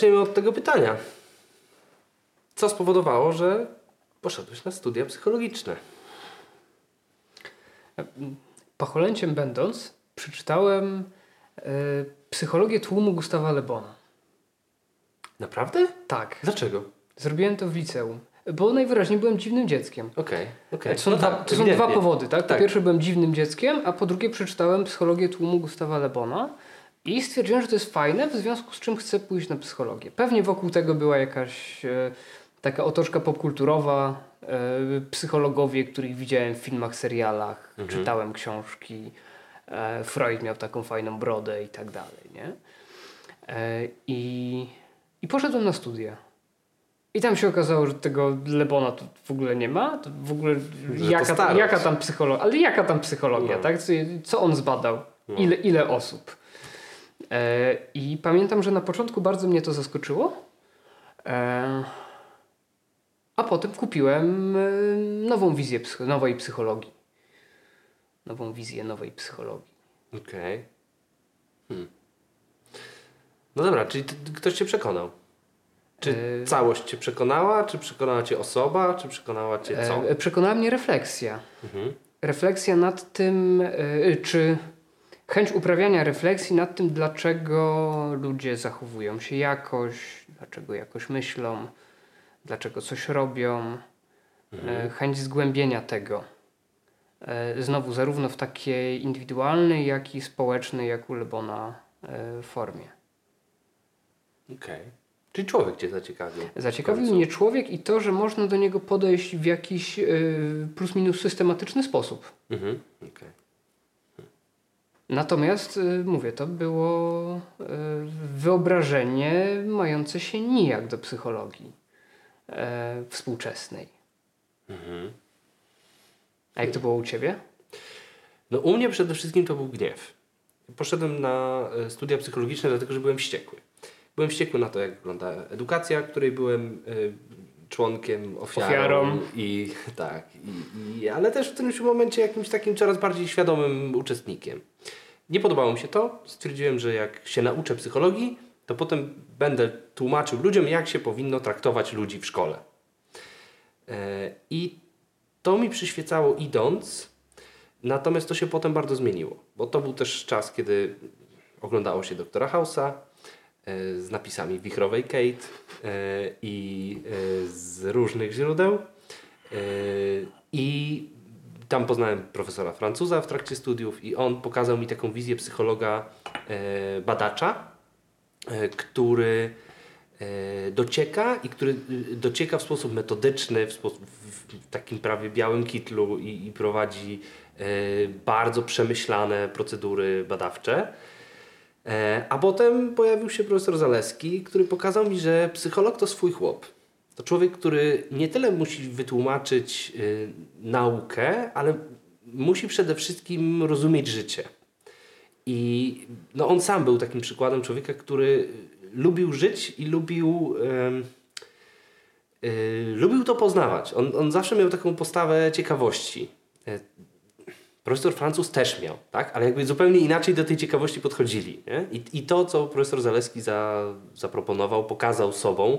co, zaczniemy od tego pytania. Co spowodowało, że poszedłeś na studia psychologiczne? Pacholęciem będąc, przeczytałem y, Psychologię tłumu Gustawa Lebona. Naprawdę? Tak. Dlaczego? Zrobiłem to w liceum. Bo najwyraźniej byłem dziwnym dzieckiem. Okej, okej. To są, No dwa, tak, to są dwa powody, tak? Po Tak. pierwsze byłem dziwnym dzieckiem, a po drugie przeczytałem Psychologię tłumu Gustawa Lebona i stwierdziłem, że to jest fajne, w związku z czym chcę pójść na psychologię. Pewnie wokół tego była jakaś e, taka otoczka popkulturowa, e, psychologowie, których widziałem w filmach, serialach, Mhm. czytałem książki, e, Freud miał taką fajną brodę i tak dalej, nie? E, I, I poszedłem na studia. I tam się okazało, że tego Lebona tu w ogóle nie ma. To w ogóle Że jaka, starość. jaka tam psychologia, ale jaka tam psychologia, No. tak? Co, co on zbadał? No. Ile, ile osób? E, I pamiętam, że na początku bardzo mnie to zaskoczyło. E, a potem kupiłem e, nową wizję nowej psychologii. Nową wizję nowej psychologii. Okej. Hmm. No dobra, czyli ktoś cię przekonał. Czy E, całość cię przekonała, czy przekonała cię osoba, czy przekonała cię co? E, przekonała mnie refleksja. Mhm. refleksja nad tym, czy chęć uprawiania refleksji nad tym, dlaczego ludzie zachowują się jakoś, dlaczego jakoś myślą, dlaczego coś robią, y, chęć zgłębienia tego. Y, Znowu, zarówno w takiej indywidualnej, jak i społecznej, jak u Lebona y, formie. Okej. Czyli człowiek cię zaciekawił. Zaciekawił mnie człowiek i to, że można do niego podejść w jakiś plus minus systematyczny sposób. Mhm. Okej. Natomiast y, mówię, to było y, wyobrażenie mające się nijak do psychologii e, współczesnej. Mhm. A jak to było u ciebie? No u mnie przede wszystkim to był gniew. Poszedłem na e, studia psychologiczne dlatego, że byłem wściekły. Byłem wściekły na to, jak wygląda edukacja, której byłem e, członkiem, ofiarą. Ofiarą. I, tak, i, i, ale też w którymś momencie jakimś takim coraz bardziej świadomym uczestnikiem. Nie podobało mi się to. Stwierdziłem, że jak się nauczę psychologii, to potem będę tłumaczył ludziom, jak się powinno traktować ludzi w szkole. E, I to mi przyświecało idąc, natomiast to się potem bardzo zmieniło, bo to był też czas, kiedy oglądało się Doktora House'a e, z napisami Wichrowej Kate e, i e, z różnych źródeł. E, I tam poznałem profesora Francuza w trakcie studiów i on pokazał mi taką wizję psychologa badacza, który docieka i który docieka w sposób metodyczny, w, sposób, w takim prawie białym kitlu i, i prowadzi bardzo przemyślane procedury badawcze. E, A potem pojawił się profesor Zaleski, który pokazał mi, że psycholog to swój chłop. To człowiek, który nie tyle musi wytłumaczyć y, naukę, ale musi przede wszystkim rozumieć życie. I no, on sam był takim przykładem człowieka, który lubił żyć i lubił, em, y, lubił to poznawać. On, on zawsze miał taką postawę ciekawości. Profesor Francuz też miał, tak? ale jakby zupełnie inaczej do tej ciekawości podchodzili. I, I to, co profesor Zaleski za, zaproponował, pokazał sobą,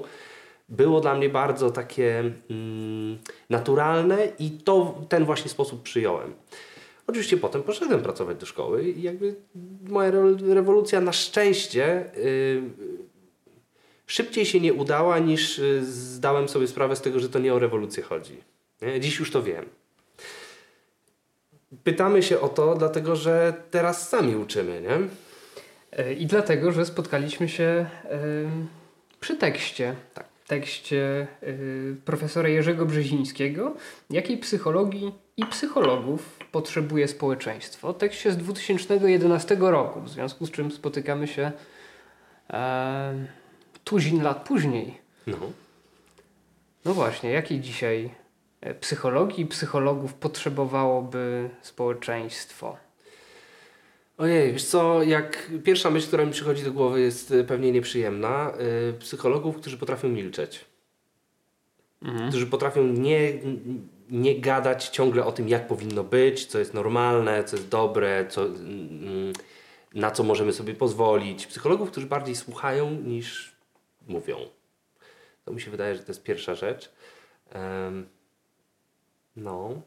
było dla mnie bardzo takie mm, naturalne i to ten właśnie sposób przyjąłem. Oczywiście potem poszedłem pracować do szkoły i jakby moja re- rewolucja na szczęście y, szybciej się nie udała niż y, zdałem sobie sprawę z tego, że to nie o rewolucję chodzi. Nie? Dziś już to wiem. Pytamy się o to, dlatego że teraz sami uczymy, nie? E, I dlatego, że spotkaliśmy się e, przy tekście. Tak. Tekście e, profesora Jerzego Brzezińskiego, jakiej psychologii i psychologów potrzebuje społeczeństwo. Tekście z 2011 roku, w związku z czym spotykamy się e, tuzin lat później. No. No właśnie, jakiej dzisiaj psychologii i psychologów potrzebowałoby społeczeństwo? Ojej, wiesz co, jak pierwsza myśl, która mi przychodzi do głowy jest y, pewnie nieprzyjemna. Y, psychologów, którzy potrafią milczeć. Którzy potrafią nie, nie gadać ciągle o tym, jak powinno być, co jest normalne, co jest dobre, co, mm, na co możemy sobie pozwolić. Psychologów, którzy bardziej słuchają niż mówią. To mi się wydaje, że to jest pierwsza rzecz. Em, no.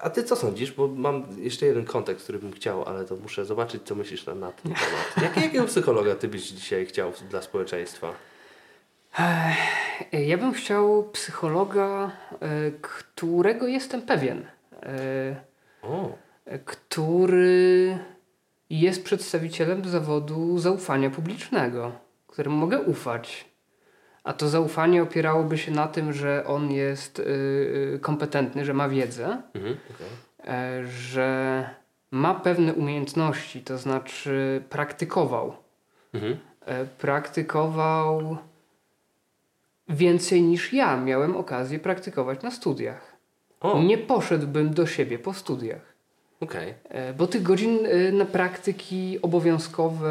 A ty co sądzisz? Bo mam jeszcze jeden kontekst, który bym chciał, ale to muszę zobaczyć, co myślisz na, na ten temat. Jak, jakiego psychologa ty byś dzisiaj chciał dla społeczeństwa? Ja bym chciał psychologa, e, którego jestem pewien. e, O, który jest przedstawicielem zawodu zaufania publicznego, któremu mogę ufać. A to zaufanie opierałoby się na tym, że on jest y, y, kompetentny, że ma wiedzę, mhm, okej. e, że ma pewne umiejętności, to znaczy praktykował. Mhm. E, praktykował więcej niż ja miałem okazję praktykować na studiach. O, Nie poszedłbym do siebie po studiach. okej. E, Bo tych godzin e, na praktyki obowiązkowe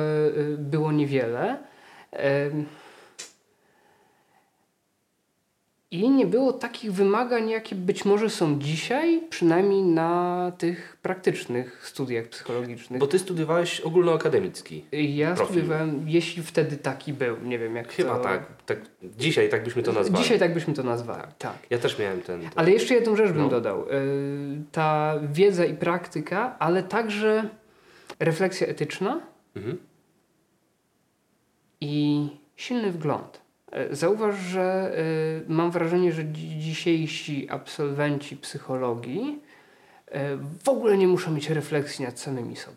było niewiele. I nie było takich wymagań, jakie być może są dzisiaj, przynajmniej na tych praktycznych studiach psychologicznych. Bo ty studiowałeś ogólnoakademicki. ja profil. studiowałem, jeśli wtedy taki był, nie wiem jak Chyba to... tak, tak. Dzisiaj tak byśmy to nazwali. Dzisiaj tak byśmy to nazwali, tak. Ja też miałem ten. ten. Ale jeszcze jedną rzecz bym No. dodał. Y, Ta wiedza i praktyka, ale także refleksja etyczna Mhm. i silny wgląd. Y, Zauważ, że y, mam wrażenie, że dzi- dzisiejsi absolwenci psychologii y, w ogóle nie muszą mieć refleksji nad samymi sobą.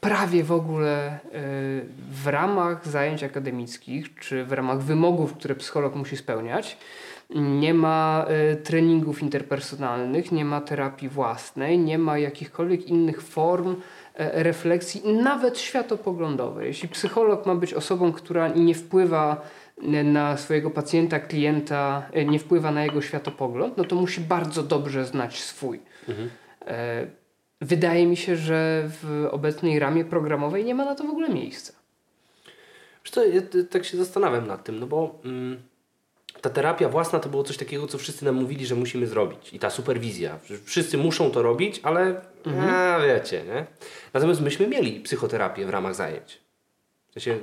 Prawie w ogóle w ramach zajęć akademickich, czy w ramach wymogów, które psycholog musi spełniać, nie ma treningów interpersonalnych, nie ma terapii własnej, nie ma jakichkolwiek innych form e, refleksji, nawet światopoglądowej. Jeśli psycholog ma być osobą, która nie wpływa e, na swojego pacjenta, klienta, e, nie wpływa na jego światopogląd, no to musi bardzo dobrze znać swój. Mhm. E, Wydaje mi się, że w obecnej ramie programowej nie ma na to w ogóle miejsca. Wiesz co, ja tak się zastanawiam nad tym, no bo mm, ta terapia własna to było coś takiego, co wszyscy nam mówili, że musimy zrobić. I ta superwizja. Wszyscy muszą to robić, ale a, wiecie, nie? Natomiast myśmy mieli psychoterapię w ramach zajęć. W sensie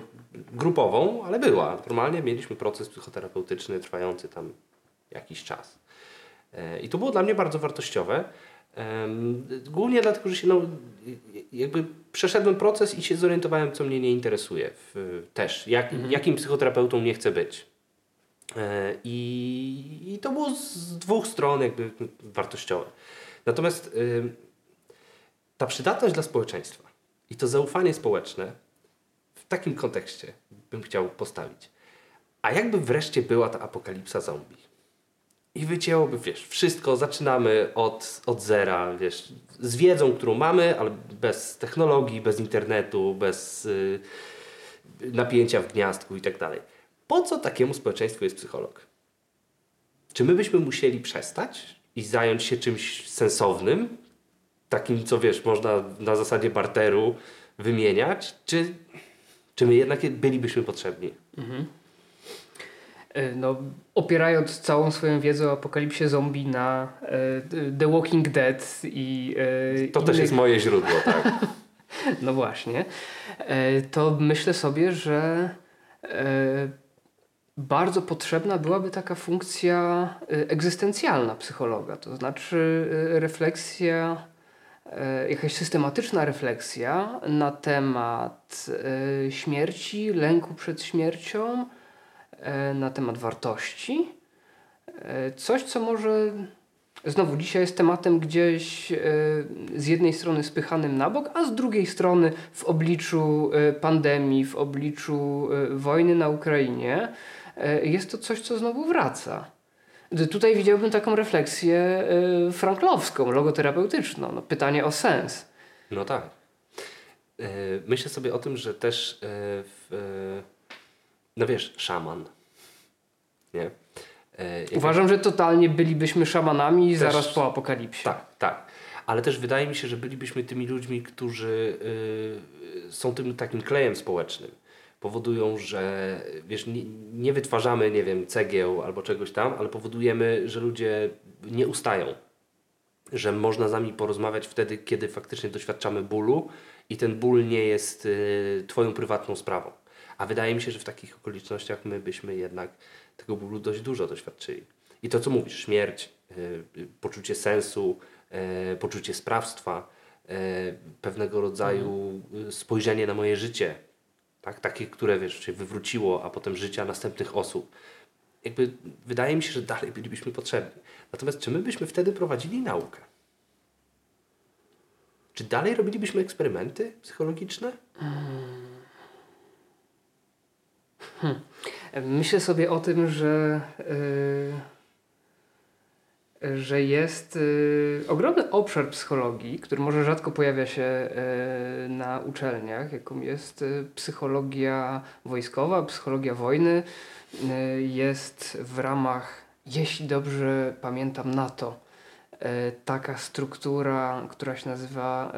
grupową, ale była. Normalnie mieliśmy proces psychoterapeutyczny trwający tam jakiś czas. E, I to było dla mnie bardzo wartościowe. Głównie dlatego, że się no, jakby przeszedłem proces i się zorientowałem, co mnie nie interesuje w, też, jak, jakim psychoterapeutą nie chcę być. E, I, I to było z dwóch stron jakby wartościowe. Natomiast ym, ta przydatność dla społeczeństwa i to zaufanie społeczne w takim kontekście bym chciał postawić. A jakby wreszcie była ta apokalipsa zombie? I wycięłoby, wiesz, wszystko, zaczynamy od, od zera, wiesz, z wiedzą, którą mamy, ale bez technologii, bez internetu, bez y, napięcia w gniazdku i tak dalej. Po co takiemu społeczeństwu jest psycholog? Czy my byśmy musieli przestać i zająć się czymś sensownym, takim, co wiesz, można na zasadzie barteru wymieniać, czy, czy my jednak bylibyśmy potrzebni? E, No, opierając całą swoją wiedzę o apokalipsie zombie na e, The Walking Dead i e, To też innych- jest moje źródło, tak. No właśnie. To myślę sobie, że bardzo potrzebna byłaby taka funkcja e, egzystencjalna psychologa, to znaczy e, refleksja, e, jakaś systematyczna refleksja na temat śmierci, lęku przed śmiercią, na temat wartości. Coś, co może Znowu, dzisiaj jest tematem gdzieś z jednej strony spychanym na bok, a z drugiej strony w obliczu pandemii, w obliczu wojny na Ukrainie, jest to coś, co znowu wraca. Tutaj widziałbym taką refleksję e, franklowską, logoterapeutyczną. No, pytanie o sens. No tak. E, Myślę sobie o tym, że też e, w, e, no wiesz, szaman. Nie? E, Uważam, że totalnie bylibyśmy szamanami Też- zaraz po apokalipsie. Tak, tak. Ale też wydaje mi się, że bylibyśmy tymi ludźmi, którzy są tym takim klejem społecznym. Powodują, że wiesz, nie, nie wytwarzamy, nie wiem, cegieł albo czegoś tam, ale powodujemy, że ludzie nie ustają. Że można z nami porozmawiać wtedy, kiedy faktycznie doświadczamy bólu i ten ból nie jest y, Twoją prywatną sprawą. A wydaje mi się, że w takich okolicznościach my byśmy jednak tego bólu dość dużo doświadczyli. I to, co mówisz, śmierć, yy, poczucie sensu, yy, poczucie sprawstwa, yy, pewnego rodzaju yy, spojrzenie na moje życie, tak? takie, które wiesz, się wywróciło, a potem życia następnych osób. Jakby wydaje mi się, że dalej bylibyśmy potrzebni. Natomiast czy my byśmy wtedy prowadzili naukę? Czy dalej robilibyśmy eksperymenty psychologiczne? Hmm. Myślę sobie o tym, że, yy, że jest yy, ogromny obszar psychologii, który może rzadko pojawia się yy, na uczelniach, jaką jest psychologia wojskowa, psychologia wojny. jest w ramach, jeśli dobrze pamiętam, NATO taka struktura, która się nazywa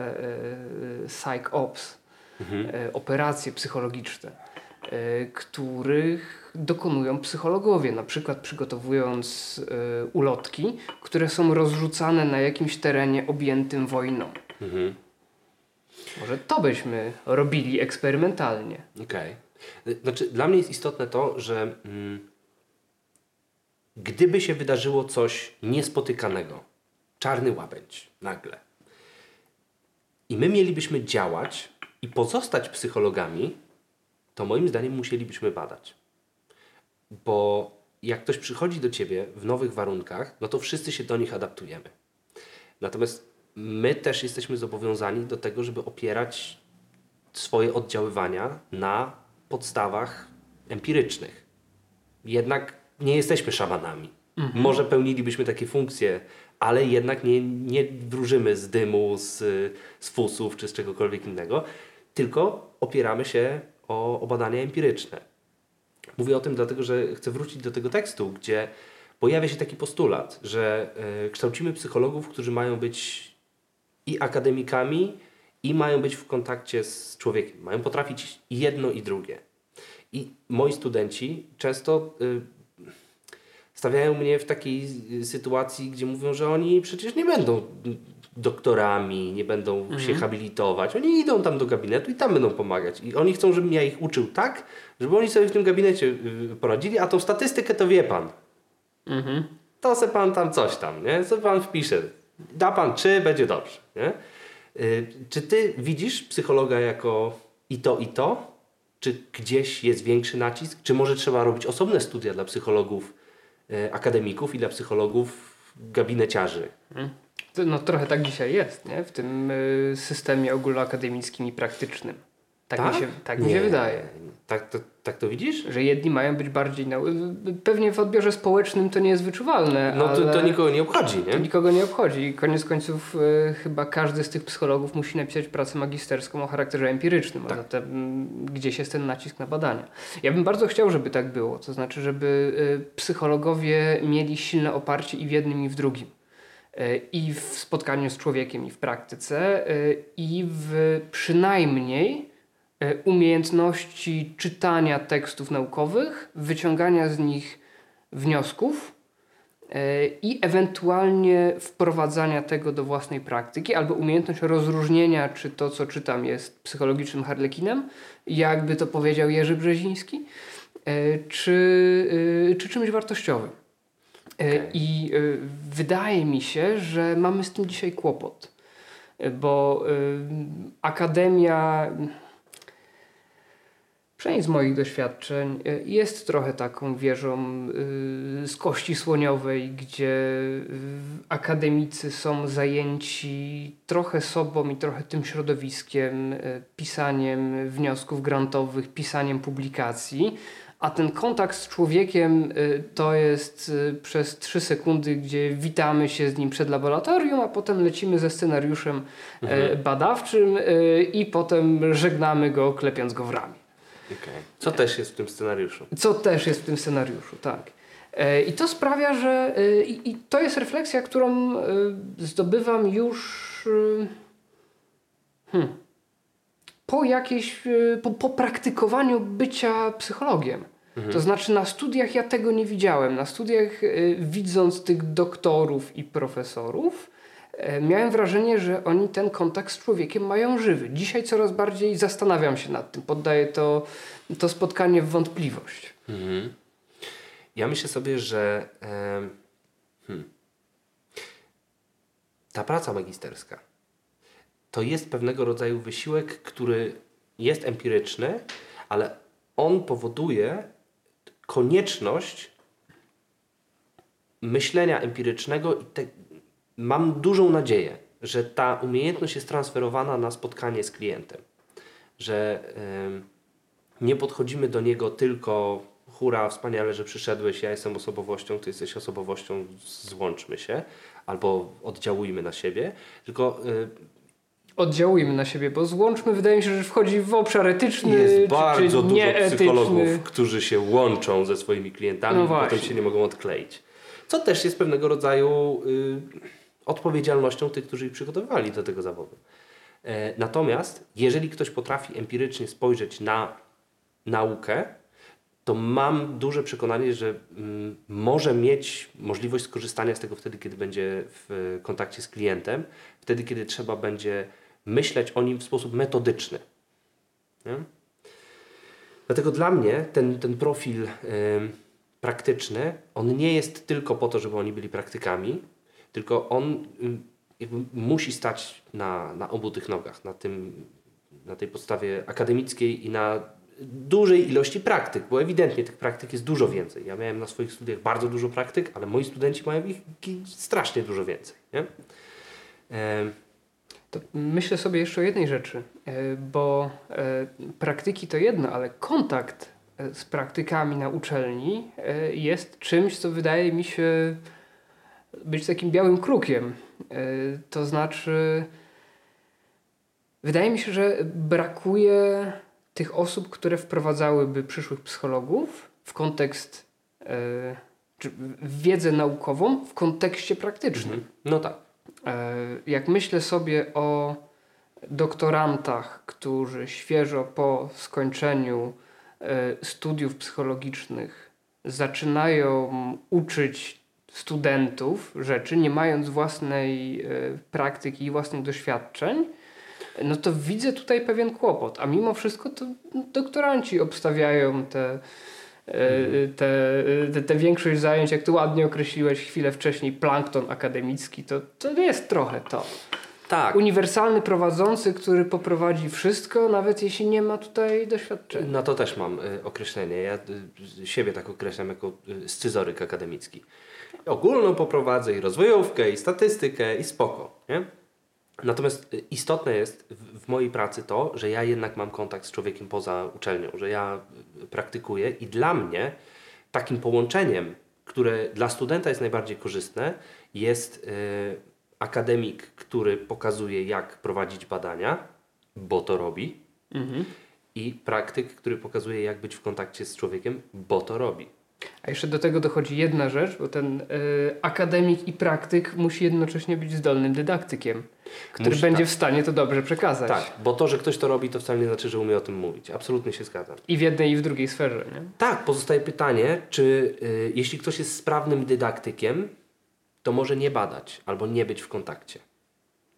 Psych Ops, mhm. operacje psychologiczne których dokonują psychologowie, na przykład przygotowując e, ulotki, które są rozrzucane na jakimś terenie objętym wojną. Mhm. Może to byśmy robili eksperymentalnie. Okej. Okay. Znaczy, dla mnie jest istotne to, że mm, gdyby się wydarzyło coś niespotykanego, czarny łabędź nagle, i my mielibyśmy działać i pozostać psychologami, to moim zdaniem musielibyśmy badać. Bo jak ktoś przychodzi do ciebie w nowych warunkach, no to wszyscy się do nich adaptujemy. Natomiast my też jesteśmy zobowiązani do tego, żeby opierać swoje oddziaływania na podstawach empirycznych. Jednak nie jesteśmy szamanami. Mhm. Może pełnilibyśmy takie funkcje, ale jednak nie, nie wróżymy z dymu, z, z fusów czy z czegokolwiek innego, tylko opieramy się o, o badania empiryczne. Mówię o tym dlatego, że chcę wrócić do tego tekstu, gdzie pojawia się taki postulat, że y, kształcimy psychologów, którzy mają być i akademikami, i mają być w kontakcie z człowiekiem. Mają potrafić jedno i drugie. I moi studenci często y, stawiają mnie w takiej sytuacji, gdzie mówią, że oni przecież nie będą doktorami, nie będą mhm. się habilitować. Oni idą tam do gabinetu i tam będą pomagać. I oni chcą, żebym ja ich uczył tak, żeby oni sobie w tym gabinecie y, poradzili, a tą statystykę to wie pan. Mhm. To se pan tam coś tam, nie? Co pan wpisze. Da pan czy, będzie dobrze, nie? Y, czy ty widzisz psychologa jako i to, i to? Czy gdzieś jest większy nacisk? Czy może trzeba robić osobne studia dla psychologów y, akademików i dla psychologów gabineciarzy? Mhm. No trochę tak dzisiaj jest, nie? W tym y, systemie ogólnoakademickim i praktycznym. Tak, tak? Mi, się, tak mi się wydaje. Tak to, tak to widzisz? Że jedni mają być bardziej... Nau... Pewnie w odbiorze społecznym to nie jest wyczuwalne, No to, to nikogo nie obchodzi, nie? To nikogo nie obchodzi. Koniec końców y, chyba każdy z tych psychologów musi napisać pracę magisterską o charakterze empirycznym, tak. a zatem mm, gdzieś jest ten nacisk na badania. Ja bym bardzo chciał, żeby tak było. To znaczy, żeby y, psychologowie mieli silne oparcie i w jednym i w drugim. E, i w spotkaniu z człowiekiem, i w praktyce, e, i w przynajmniej e, umiejętności czytania tekstów naukowych, wyciągania z nich wniosków i ewentualnie wprowadzania tego do własnej praktyki, albo umiejętność rozróżnienia, czy to, co czytam, jest psychologicznym harlekinem, jakby to powiedział Jerzy Brzeziński, czy, czy czymś wartościowym. E, okay. I e, wydaje mi się, że mamy z tym dzisiaj kłopot, e, bo akademia, przynajmniej z moich doświadczeń, jest trochę taką wieżą z kości słoniowej, gdzie akademicy są zajęci trochę sobą i trochę tym środowiskiem, pisaniem wniosków grantowych, pisaniem publikacji a ten kontakt z człowiekiem y, to jest y, przez 3 sekundy, gdzie witamy się z nim przed laboratorium, a potem lecimy ze scenariuszem e, mhm. badawczym y, i potem żegnamy go, klepiąc go w ramię. Okay. Co też jest w tym scenariuszu? Co też jest w tym scenariuszu, tak. E, I to sprawia, że i to jest refleksja, którą zdobywam już hmm, po jakiejś, y, po, po praktykowaniu bycia psychologiem. Mhm. To znaczy na studiach ja tego nie widziałem. Na studiach y, widząc tych doktorów i profesorów, y, e, miałem wrażenie, że oni ten kontakt z człowiekiem mają żywy. Dzisiaj coraz bardziej zastanawiam się nad tym, poddaję to, to spotkanie w wątpliwość. Mhm. Ja myślę sobie, że em, hmm, ta praca magisterska to jest pewnego rodzaju wysiłek, który jest empiryczny, ale on powoduje konieczność myślenia empirycznego i te, mam dużą nadzieję, że ta umiejętność jest transferowana na spotkanie z klientem. Że em, nie podchodzimy do niego tylko hura, wspaniale, że przyszedłeś, ja jestem osobowością, ty jesteś osobowością, złączmy się, albo oddziałujmy na siebie, tylko y, Oddziałujmy na siebie, bo złączmy wydaje mi się, że wchodzi w obszar etyczny jest czy, bardzo czy dużo psychologów, którzy się łączą ze swoimi klientami No i potem właśnie. się nie mogą odkleić. Co też jest pewnego rodzaju y, odpowiedzialnością tych, którzy ich przygotowywali do tego zawodu. E, natomiast jeżeli ktoś potrafi empirycznie spojrzeć na naukę, to mam duże przekonanie, że mm, może mieć możliwość skorzystania z tego wtedy, kiedy będzie w kontakcie z klientem, wtedy, kiedy trzeba będzie myśleć o nim w sposób metodyczny. Nie? Dlatego dla mnie ten, ten profil praktyczny, on nie jest tylko po to, żeby oni byli praktykami, tylko on musi stać na, na obu tych nogach, na, tym, na tej podstawie akademickiej i na dużej ilości praktyk, bo ewidentnie tych praktyk jest dużo więcej. Ja miałem na swoich studiach bardzo dużo praktyk, ale moi studenci mają ich strasznie dużo więcej. Nie? To myślę sobie jeszcze o jednej rzeczy, e, bo e, praktyki to jedno, ale kontakt e, z praktykami na uczelni jest czymś, co wydaje mi się być takim białym krukiem. To znaczy, wydaje mi się, że brakuje tych osób, które wprowadzałyby przyszłych psychologów w kontekst, czy wiedzę naukową w kontekście praktycznym. no tak. E, Jak myślę sobie o doktorantach, którzy świeżo po skończeniu e, studiów psychologicznych zaczynają uczyć studentów rzeczy, nie mając własnej e, praktyki i własnych doświadczeń, no to widzę tutaj pewien kłopot. A mimo wszystko to doktoranci obstawiają te, e, te, te, te większość zajęć, jak tu ładnie określiłeś chwilę wcześniej, plankton akademicki, to, to jest trochę to. Tak. Uniwersalny prowadzący, który poprowadzi wszystko, nawet jeśli nie ma tutaj doświadczenia. Na to też mam y, określenie. Ja y, siebie tak określam jako scyzoryk akademicki. Ogólną poprowadzę i rozwojówkę, i statystykę, i spoko. Nie? Natomiast y, istotne jest w, mojej pracy to, że ja jednak mam kontakt z człowiekiem poza uczelnią, że ja y, praktykuję i dla mnie takim połączeniem, które dla studenta jest najbardziej korzystne, jest y, akademik, który pokazuje, jak prowadzić badania, bo to robi, Mhm. i praktyk, który pokazuje, jak być w kontakcie z człowiekiem, bo to robi. A jeszcze do tego dochodzi jedna rzecz, bo ten y, akademik i praktyk musi jednocześnie być zdolnym dydaktykiem, który Musi, będzie tak. w stanie to dobrze przekazać. Tak, bo to, że ktoś to robi, to wcale nie znaczy, że umie o tym mówić. Absolutnie się zgadzam. I w jednej, i w drugiej sferze. Nie? Tak, pozostaje pytanie, czy y, jeśli ktoś jest sprawnym dydaktykiem, to może nie badać albo nie być w kontakcie.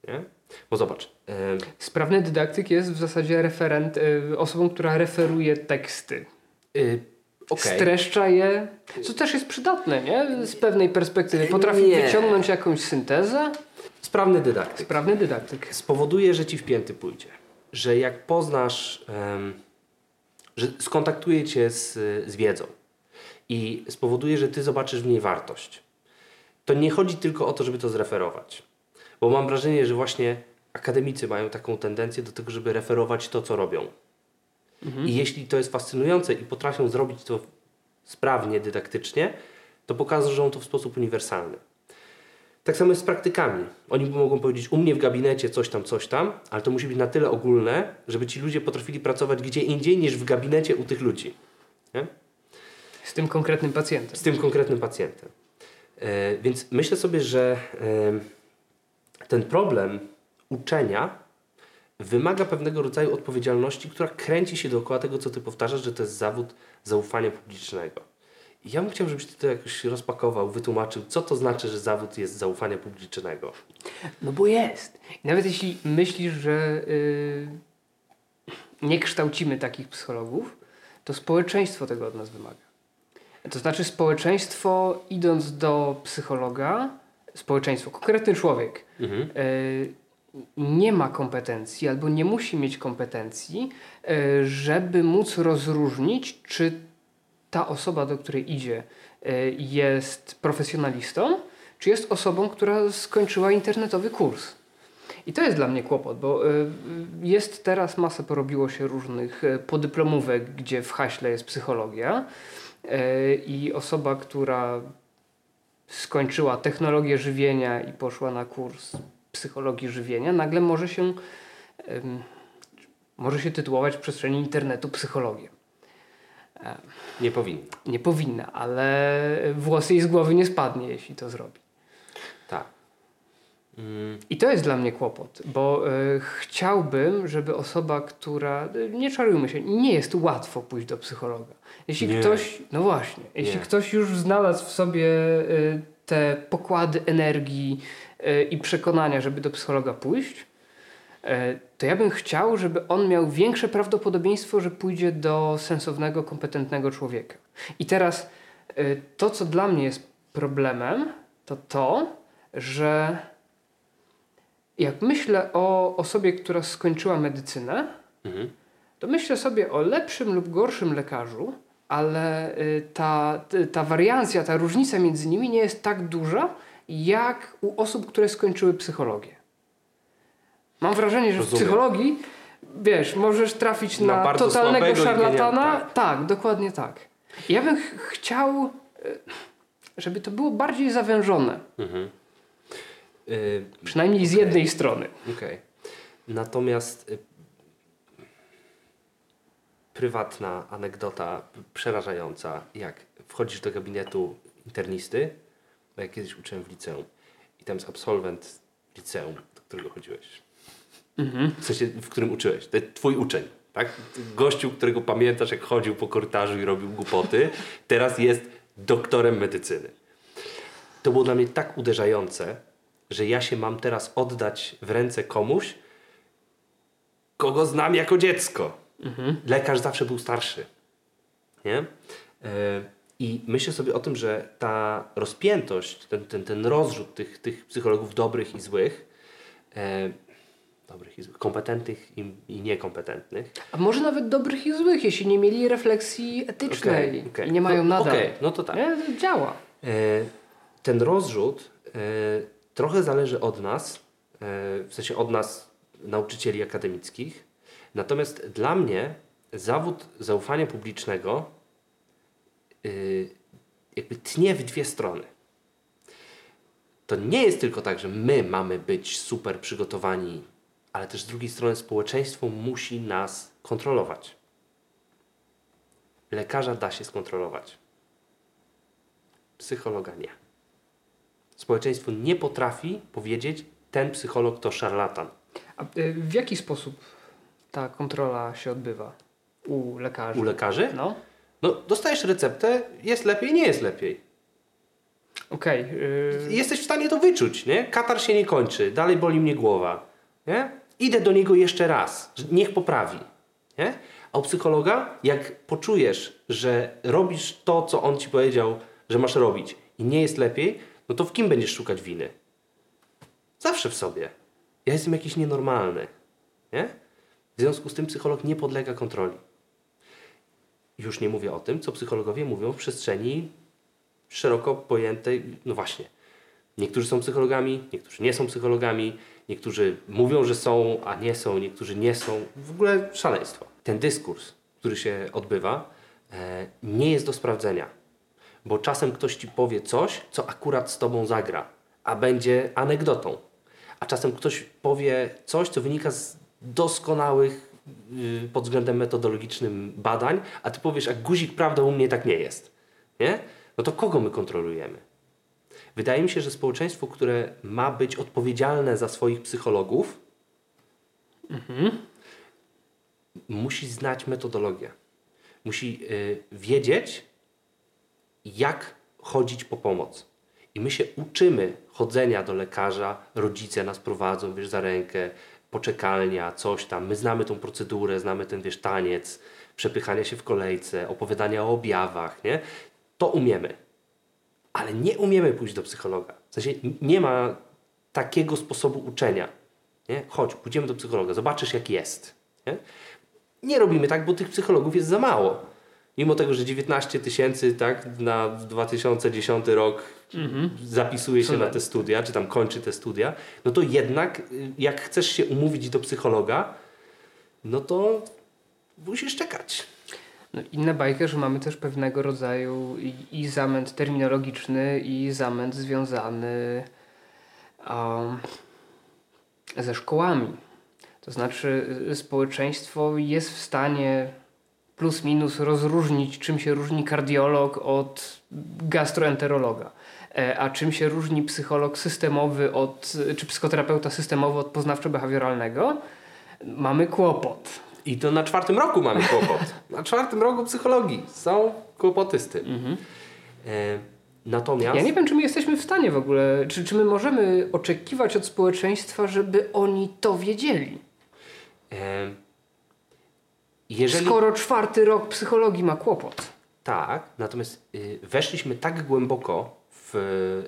Nie? Bo zobacz, y, Sprawny dydaktyk jest w zasadzie referent, y, osobą, która referuje teksty. Y, okej. Streszcza je, co też jest przydatne, nie? Z pewnej perspektywy. Potrafi Nie. wyciągnąć jakąś syntezę. sprawny dydaktyk Sprawny dydaktyk. spowoduje, że ci w pięty pójdzie. Że jak poznasz, em, że skontaktuje cię z, z wiedzą i spowoduje, że ty zobaczysz w niej wartość. To nie chodzi tylko o to, żeby to zreferować. Bo mam wrażenie, że właśnie akademicy mają taką tendencję do tego, żeby referować to, co robią. I jeśli to jest fascynujące i potrafią zrobić to sprawnie, dydaktycznie, to pokażą to w sposób uniwersalny. Tak samo jest z praktykami. Oni mogą powiedzieć, u mnie w gabinecie coś tam, coś tam, ale to musi być na tyle ogólne, żeby ci ludzie potrafili pracować gdzie indziej niż w gabinecie u tych ludzi. Nie? Z tym konkretnym pacjentem. Z tym konkretnym pacjentem. E, więc myślę sobie, że e, ten problem uczenia wymaga pewnego rodzaju odpowiedzialności, która kręci się dookoła tego, co ty powtarzasz, że to jest zawód zaufania publicznego. Ja bym chciał, żebyś ty to jakoś rozpakował, wytłumaczył, co to znaczy, że zawód jest zaufania publicznego. No bo jest. I nawet jeśli myślisz, że yy, nie kształcimy takich psychologów, to społeczeństwo tego od nas wymaga. To znaczy społeczeństwo idąc do psychologa, społeczeństwo, konkretny człowiek Mhm. yy, nie ma kompetencji albo nie musi mieć kompetencji, yy, żeby móc rozróżnić, czy ta osoba, do której idzie, yy, jest profesjonalistą, czy jest osobą, która skończyła internetowy kurs. I to jest dla mnie kłopot, bo y, jest teraz masa porobiło się różnych podyplomówek, gdzie w haśle jest psychologia i osoba, która skończyła technologię żywienia i poszła na kurs psychologii żywienia, nagle może się może się tytułować w przestrzeni internetu psychologiem. Nie powinno. Nie powinna, ale włosy jej z głowy nie spadnie, jeśli to zrobi. Tak. Mm, I to jest dla mnie kłopot, bo y, chciałbym, żeby osoba, która, y, nie czarujmy się, nie jest łatwo pójść do psychologa. Jeśli Nie. ktoś, no właśnie, jeśli Nie. ktoś już znalazł w sobie y, te pokłady energii i przekonania, żeby do psychologa pójść, y, to ja bym chciał, żeby on miał większe prawdopodobieństwo, że pójdzie do sensownego, kompetentnego człowieka. I teraz y, to, co dla mnie jest problemem, to to, że jak myślę o osobie, która skończyła medycynę, mhm. to myślę sobie o lepszym lub gorszym lekarzu, ale y, ta, ta wariancja, ta różnica między nimi nie jest tak duża, jak u osób, które skończyły psychologię. Mam wrażenie, że w Rozumiem. psychologii, wiesz, możesz trafić Na na, totalnego szarlatana. Tak. tak. dokładnie tak. Ja bym ch- chciał, y, żeby to było bardziej zawężone. Mhm. Y, Przynajmniej z jednej strony. Okej. Natomiast y, prywatna anegdota przerażająca, jak wchodzisz do gabinetu internisty, bo ja kiedyś uczyłem w liceum i tam jest absolwent liceum, do którego chodziłeś. W sensie, w którym uczyłeś. To jest twój uczeń, tak? Gościu, którego pamiętasz, jak chodził po korytarzu i robił głupoty, teraz jest doktorem medycyny. To było dla mnie tak uderzające, że ja się mam teraz oddać w ręce komuś, kogo znam jako dziecko. Lekarz zawsze był starszy. Nie? E, I myślę sobie o tym, że ta rozpiętość, ten, ten, ten rozrzut tych, tych psychologów dobrych i złych, e, dobrych i złych, kompetentnych i, i niekompetentnych, A może nawet dobrych i złych, jeśli nie mieli refleksji etycznej Okej, okej. i nie mają no, nadal. Okej, no to tak. Nie? To działa. E, ten rozrzut e, trochę zależy od nas, e, w sensie od nas, nauczycieli akademickich. Natomiast dla mnie zawód zaufania publicznego jakby tnie w dwie strony. To nie jest tylko tak, że my mamy być super przygotowani, ale też z drugiej strony społeczeństwo musi nas kontrolować. Lekarza da się skontrolować psychologa nie. Społeczeństwo nie potrafi powiedzieć, ten psycholog to szarlatan. A y, w jaki sposób ta kontrola się odbywa u lekarzy? U lekarzy? No, No, dostajesz receptę, jest lepiej, nie jest lepiej. okej. y, Jesteś w stanie to wyczuć, nie? Katar się nie kończy, dalej boli mnie głowa, nie? Idę do niego jeszcze raz, niech poprawi, nie? A u psychologa, jak poczujesz, że robisz to, co on ci powiedział, że masz robić i nie jest lepiej, no to w kim będziesz szukać winy? Zawsze w sobie. Ja jestem jakiś nienormalny, nie? W związku z tym psycholog nie podlega kontroli. Już nie mówię o tym, co psychologowie mówią w przestrzeni szeroko pojętej, no właśnie. Niektórzy są psychologami, niektórzy nie są psychologami, niektórzy mówią, że są, a nie są, niektórzy nie są. W ogóle szaleństwo. Ten dyskurs, który się odbywa, e, nie jest do sprawdzenia, bo czasem ktoś ci powie coś, co akurat z tobą zagra, a będzie anegdotą. A czasem ktoś powie coś, co wynika z doskonałych pod względem metodologicznym badań, a ty powiesz, a guzik, prawda, u mnie tak nie jest. Nie? No to kogo my kontrolujemy? Wydaje mi się, że społeczeństwo, które ma być odpowiedzialne za swoich psychologów, musi znać metodologię. Musi y, wiedzieć, jak chodzić po pomoc. I my się uczymy chodzenia do lekarza, rodzice nas prowadzą, wiesz, za rękę, poczekalnia, coś tam. My znamy tą procedurę, znamy ten, wiesz, taniec, przepychania się w kolejce, opowiadania o objawach, nie? To umiemy. Ale nie umiemy pójść do psychologa. W sensie nie ma takiego sposobu uczenia. Nie? Chodź, pójdziemy do psychologa, zobaczysz jak jest. Nie? nie robimy tak, bo tych psychologów jest za mało. Mimo tego, że 19 tysięcy tak, na 2010 rok mhm. zapisuje się na te studia, czy tam kończy te studia, no to jednak y, jak chcesz się umówić do psychologa, no to musisz czekać. No, inna bajka, że mamy też pewnego rodzaju i, i zamęt terminologiczny, i zamęt związany um, ze szkołami. To znaczy, y, społeczeństwo jest w stanie plus minus rozróżnić, czym się różni kardiolog od gastroenterologa. E, a czym się różni psycholog systemowy od, czy psychoterapeuta systemowy od poznawczo-behawioralnego? Mamy kłopot. I to na czwartym roku mamy kłopot. na czwartym roku psychologii są kłopoty z tym. Mhm. E, natomiast... Ja nie wiem, czy my jesteśmy w stanie w ogóle, czy, czy my możemy oczekiwać od społeczeństwa, żeby oni to wiedzieli. E, jeżeli... Skoro czwarty rok psychologii ma kłopot. Tak, natomiast y, weszliśmy tak głęboko w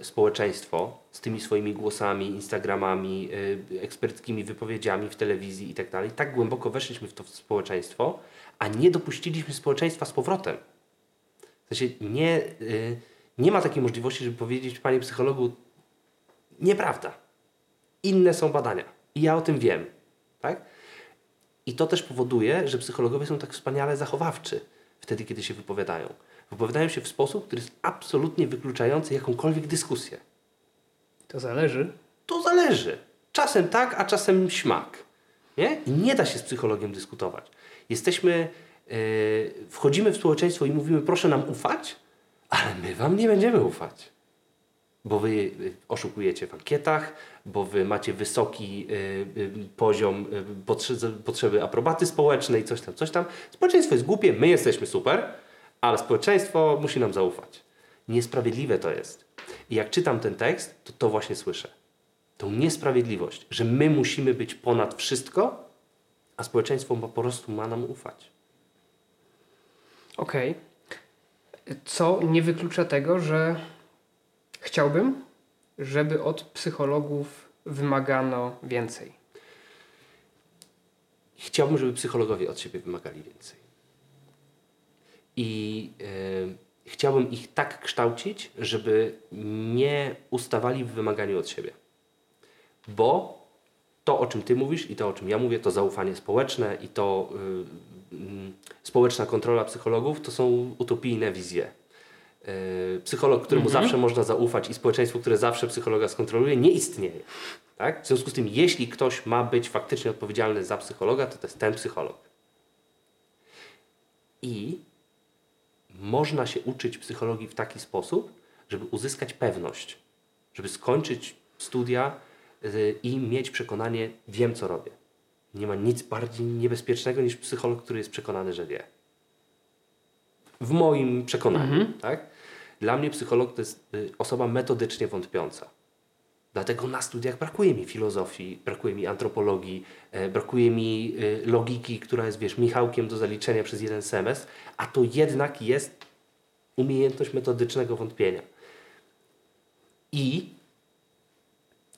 y, społeczeństwo z tymi swoimi głosami, Instagramami, y, eksperckimi wypowiedziami w telewizji i tak dalej, tak głęboko weszliśmy w to społeczeństwo, a nie dopuściliśmy społeczeństwa z powrotem. W sensie nie, y, nie ma takiej możliwości, żeby powiedzieć panie psychologu, nieprawda. Inne są badania i ja o tym wiem. Tak? I to też powoduje, że psychologowie są tak wspaniale zachowawczy wtedy, kiedy się wypowiadają. Wypowiadają się w sposób, który jest absolutnie wykluczający jakąkolwiek dyskusję. To zależy. To zależy. Czasem tak, a czasem śmak. Nie? I nie da się z psychologiem dyskutować. Jesteśmy, yy, wchodzimy w społeczeństwo i mówimy, proszę nam ufać, ale my wam nie będziemy ufać bo wy y, oszukujecie w ankietach, bo wy macie wysoki y, y, poziom potrze potrzeby aprobaty społecznej, coś tam, coś tam. Społeczeństwo jest głupie, my jesteśmy super, ale społeczeństwo musi nam zaufać. Niesprawiedliwe to jest. I jak czytam ten tekst, to to właśnie słyszę. Tą niesprawiedliwość, że my musimy być ponad wszystko, a społeczeństwo po prostu ma nam ufać. Okej. Okay. Co nie wyklucza tego, że Chciałbym, żeby od psychologów wymagano więcej. Chciałbym, żeby psychologowie od siebie wymagali więcej. I yy, chciałbym ich tak kształcić, żeby nie ustawali w wymaganiu od siebie. Bo to, o czym Ty mówisz i to, o czym ja mówię, to zaufanie społeczne i to yy, yy, społeczna kontrola psychologów, to są utopijne wizje psycholog, któremu mhm. zawsze można zaufać i społeczeństwo, które zawsze psychologa skontroluje, nie istnieje. Tak? W związku z tym, jeśli ktoś ma być faktycznie odpowiedzialny za psychologa, to to jest ten psycholog. I można się uczyć psychologii w taki sposób, żeby uzyskać pewność, żeby skończyć studia e, i mieć przekonanie, wiem co robię. Nie ma nic bardziej niebezpiecznego niż psycholog, który jest przekonany, że wie. W moim przekonaniu, mhm. tak? Dla mnie psycholog to jest y, osoba metodycznie wątpiąca. Dlatego na studiach brakuje mi filozofii, brakuje mi antropologii, e, brakuje mi y, logiki, która jest, wiesz, Michałkiem do zaliczenia przez jeden semestr, a to jednak jest umiejętność metodycznego wątpienia. I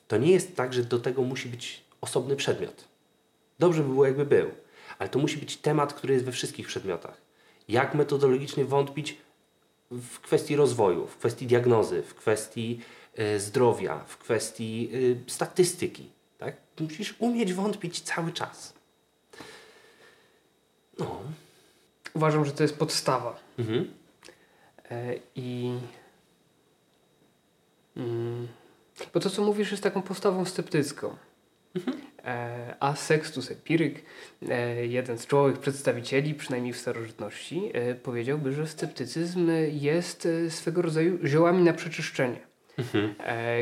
to nie jest tak, że do tego musi być osobny przedmiot. Dobrze by było, jakby był, ale to musi być temat, który jest we wszystkich przedmiotach. Jak metodologicznie wątpić w kwestii rozwoju, w kwestii diagnozy, w kwestii y, zdrowia, w kwestii y, statystyki. Tak? Musisz umieć wątpić cały czas. No. Uważam, że to jest podstawa. Mhm. E, I. Mm, bo to, co mówisz, jest taką postawą sceptycką. Mhm. E, a Sextus Epiryk, e, jeden z czołowych przedstawicieli, przynajmniej w starożytności, e, powiedziałby, że sceptycyzm jest swego rodzaju ziołami na przeczyszczenie, mhm.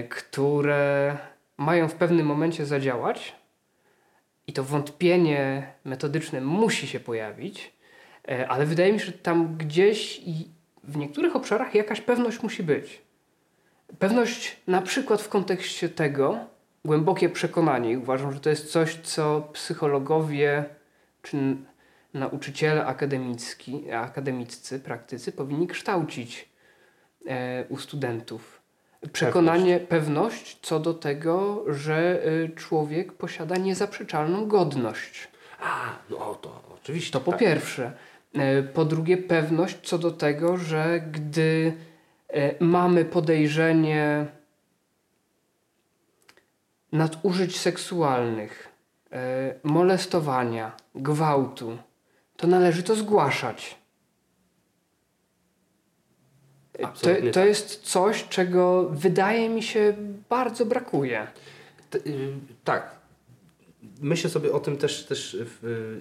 które mają w pewnym momencie zadziałać i to wątpienie metodyczne musi się pojawić, ale wydaje mi się, że tam gdzieś w niektórych obszarach jakaś pewność musi być. Pewność na przykład w kontekście tego, głębokie przekonanie, i uważam, że to jest coś, co psychologowie czy nauczyciele akademicki, akademiccy, praktycy powinni kształcić e, u studentów. Przekonanie, pewność. pewność co do tego, że y, człowiek posiada niezaprzeczalną godność. A, no to oczywiście. To po tak. pierwsze. E, po drugie, pewność co do tego, że gdy e, mamy podejrzenie nadużyć seksualnych, e, molestowania, gwałtu, to należy to zgłaszać. To, to tak. jest coś, czego wydaje mi się bardzo brakuje. T y, tak. Myślę sobie o tym też, też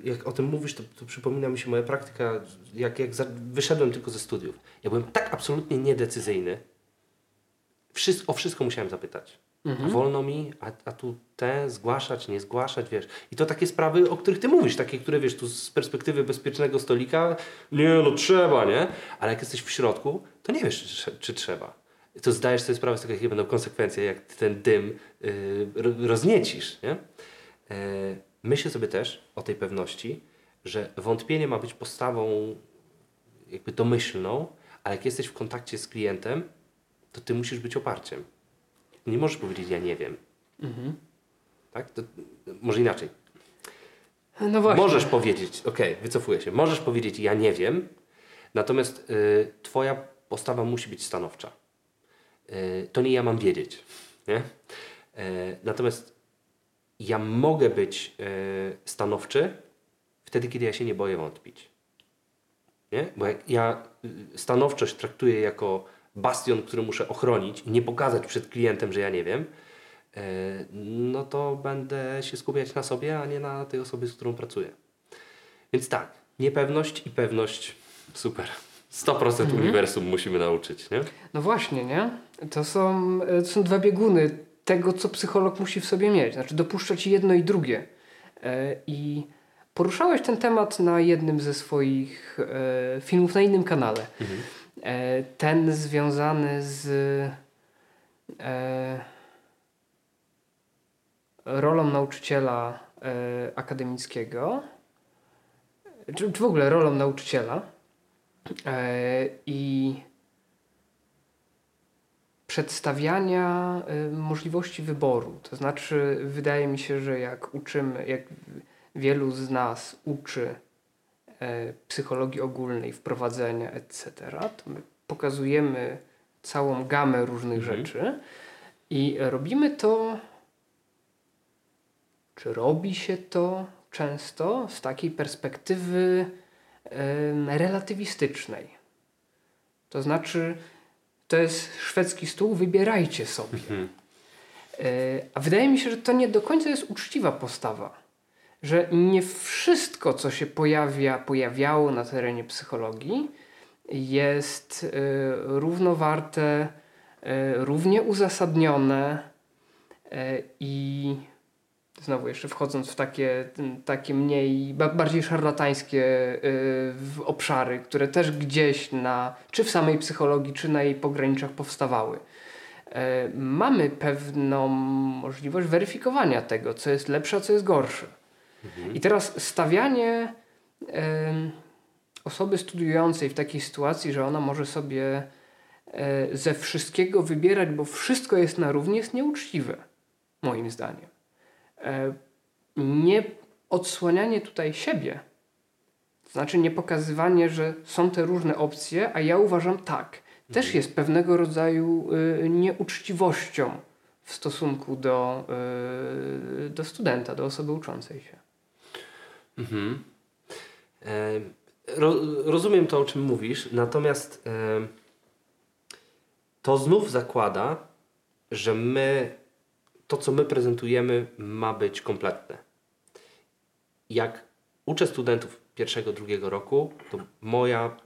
jak o tym mówisz, to, to przypomina mi się moja praktyka, jak, jak wyszedłem tylko ze studiów. Ja byłem tak absolutnie niedecyzyjny. Wszystko, o wszystko musiałem zapytać. Mhm. Wolno mi, a, a tu te zgłaszać, nie zgłaszać, wiesz. I to takie sprawy, o których ty mówisz, takie, które wiesz, tu z perspektywy bezpiecznego stolika, nie no trzeba, nie? Ale jak jesteś w środku, to nie wiesz, czy, czy trzeba. To zdajesz sobie sprawę z tego, jakie będą konsekwencje, jak ten dym yy, rozniecisz, nie? Yy, myślę sobie też o tej pewności, że wątpienie ma być postawą jakby domyślną, ale jak jesteś w kontakcie z klientem, to ty musisz być oparciem nie możesz powiedzieć, ja nie wiem. Mhm. Tak? To, może inaczej. No właśnie. Możesz powiedzieć, ok, wycofuję się, możesz powiedzieć, ja nie wiem, natomiast y, Twoja postawa musi być stanowcza. Y, to nie ja mam wiedzieć. Nie? Y, natomiast ja mogę być y, stanowczy wtedy, kiedy ja się nie boję wątpić. Nie? Bo jak ja y, stanowczość traktuję jako bastion, który muszę ochronić i nie pokazać przed klientem, że ja nie wiem, e, no to będę się skupiać na sobie, a nie na tej osobie, z którą pracuję. Więc tak, niepewność i pewność, super. 100% mhm. uniwersum musimy nauczyć, nie? No właśnie, nie? To są, e, to są dwa bieguny tego, co psycholog musi w sobie mieć. Znaczy dopuszczać jedno i drugie. E, I poruszałeś ten temat na jednym ze swoich filmów na innym kanale. Mhm. E, ten związany z e, rolą nauczyciela e, akademickiego, czy, w ogóle rolą nauczyciela i przedstawiania możliwości wyboru. To znaczy, wydaje mi się, że jak uczymy, jak wielu z nas uczy psychologii ogólnej, wprowadzenia, etc., to my pokazujemy całą gamę różnych mhm. rzeczy i robimy to, czy robi się to często z takiej perspektywy e, relatywistycznej. To znaczy, to jest szwedzki stół, wybierajcie sobie. Mhm. E, a wydaje mi się, że to nie do końca jest uczciwa postawa że nie wszystko, co się pojawia, pojawiało na terenie psychologii, jest y, równowarte, y, równie uzasadnione y, i znowu jeszcze wchodząc w takie, takie mniej, bardziej szarlatańskie obszary, które też gdzieś na, czy w samej psychologii, czy na jej pograniczach powstawały. Mamy pewną możliwość weryfikowania tego, co jest lepsze, a co jest gorsze. I teraz stawianie y, osoby studiującej w takiej sytuacji, że ona może sobie y, ze wszystkiego wybierać, bo wszystko jest na równi, jest nieuczciwe, moim zdaniem. Y, nie odsłanianie tutaj siebie, to znaczy nie pokazywanie, że są te różne opcje, a ja uważam tak, też mhm. jest pewnego rodzaju y, nieuczciwością w stosunku do, do studenta, do osoby uczącej się. Mhm. E, ro, rozumiem to, o czym mówisz, natomiast e, to znów zakłada, że my, to co my prezentujemy, ma być kompletne. Jak uczę studentów pierwszego, drugiego roku, to moja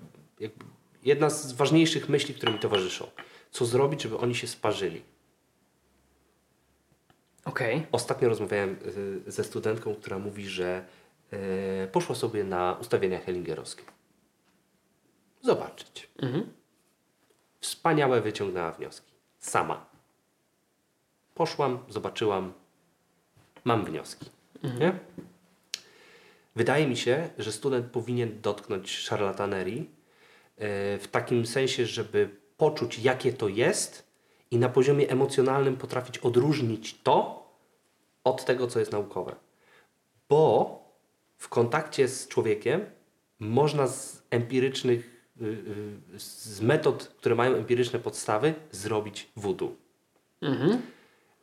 jedna z ważniejszych myśli, które mi towarzyszą, co zrobić, żeby oni się sparzyli. Okay. Ostatnio rozmawiałem e, ze studentką, która mówi, że poszła sobie na ustawienia hellingerowskie. Zobaczyć. Mhm. wspaniałe wyciągnęła wnioski. Sama. Poszłam, zobaczyłam, mam wnioski. Nie? Wydaje mi się, że student powinien dotknąć szarlatanerii e, w takim sensie, żeby poczuć, jakie to jest i na poziomie emocjonalnym potrafić odróżnić to od tego, co jest naukowe. Bo w kontakcie z człowiekiem można z empirycznych, y, y, z metod, które mają empiryczne podstawy, zrobić voodoo.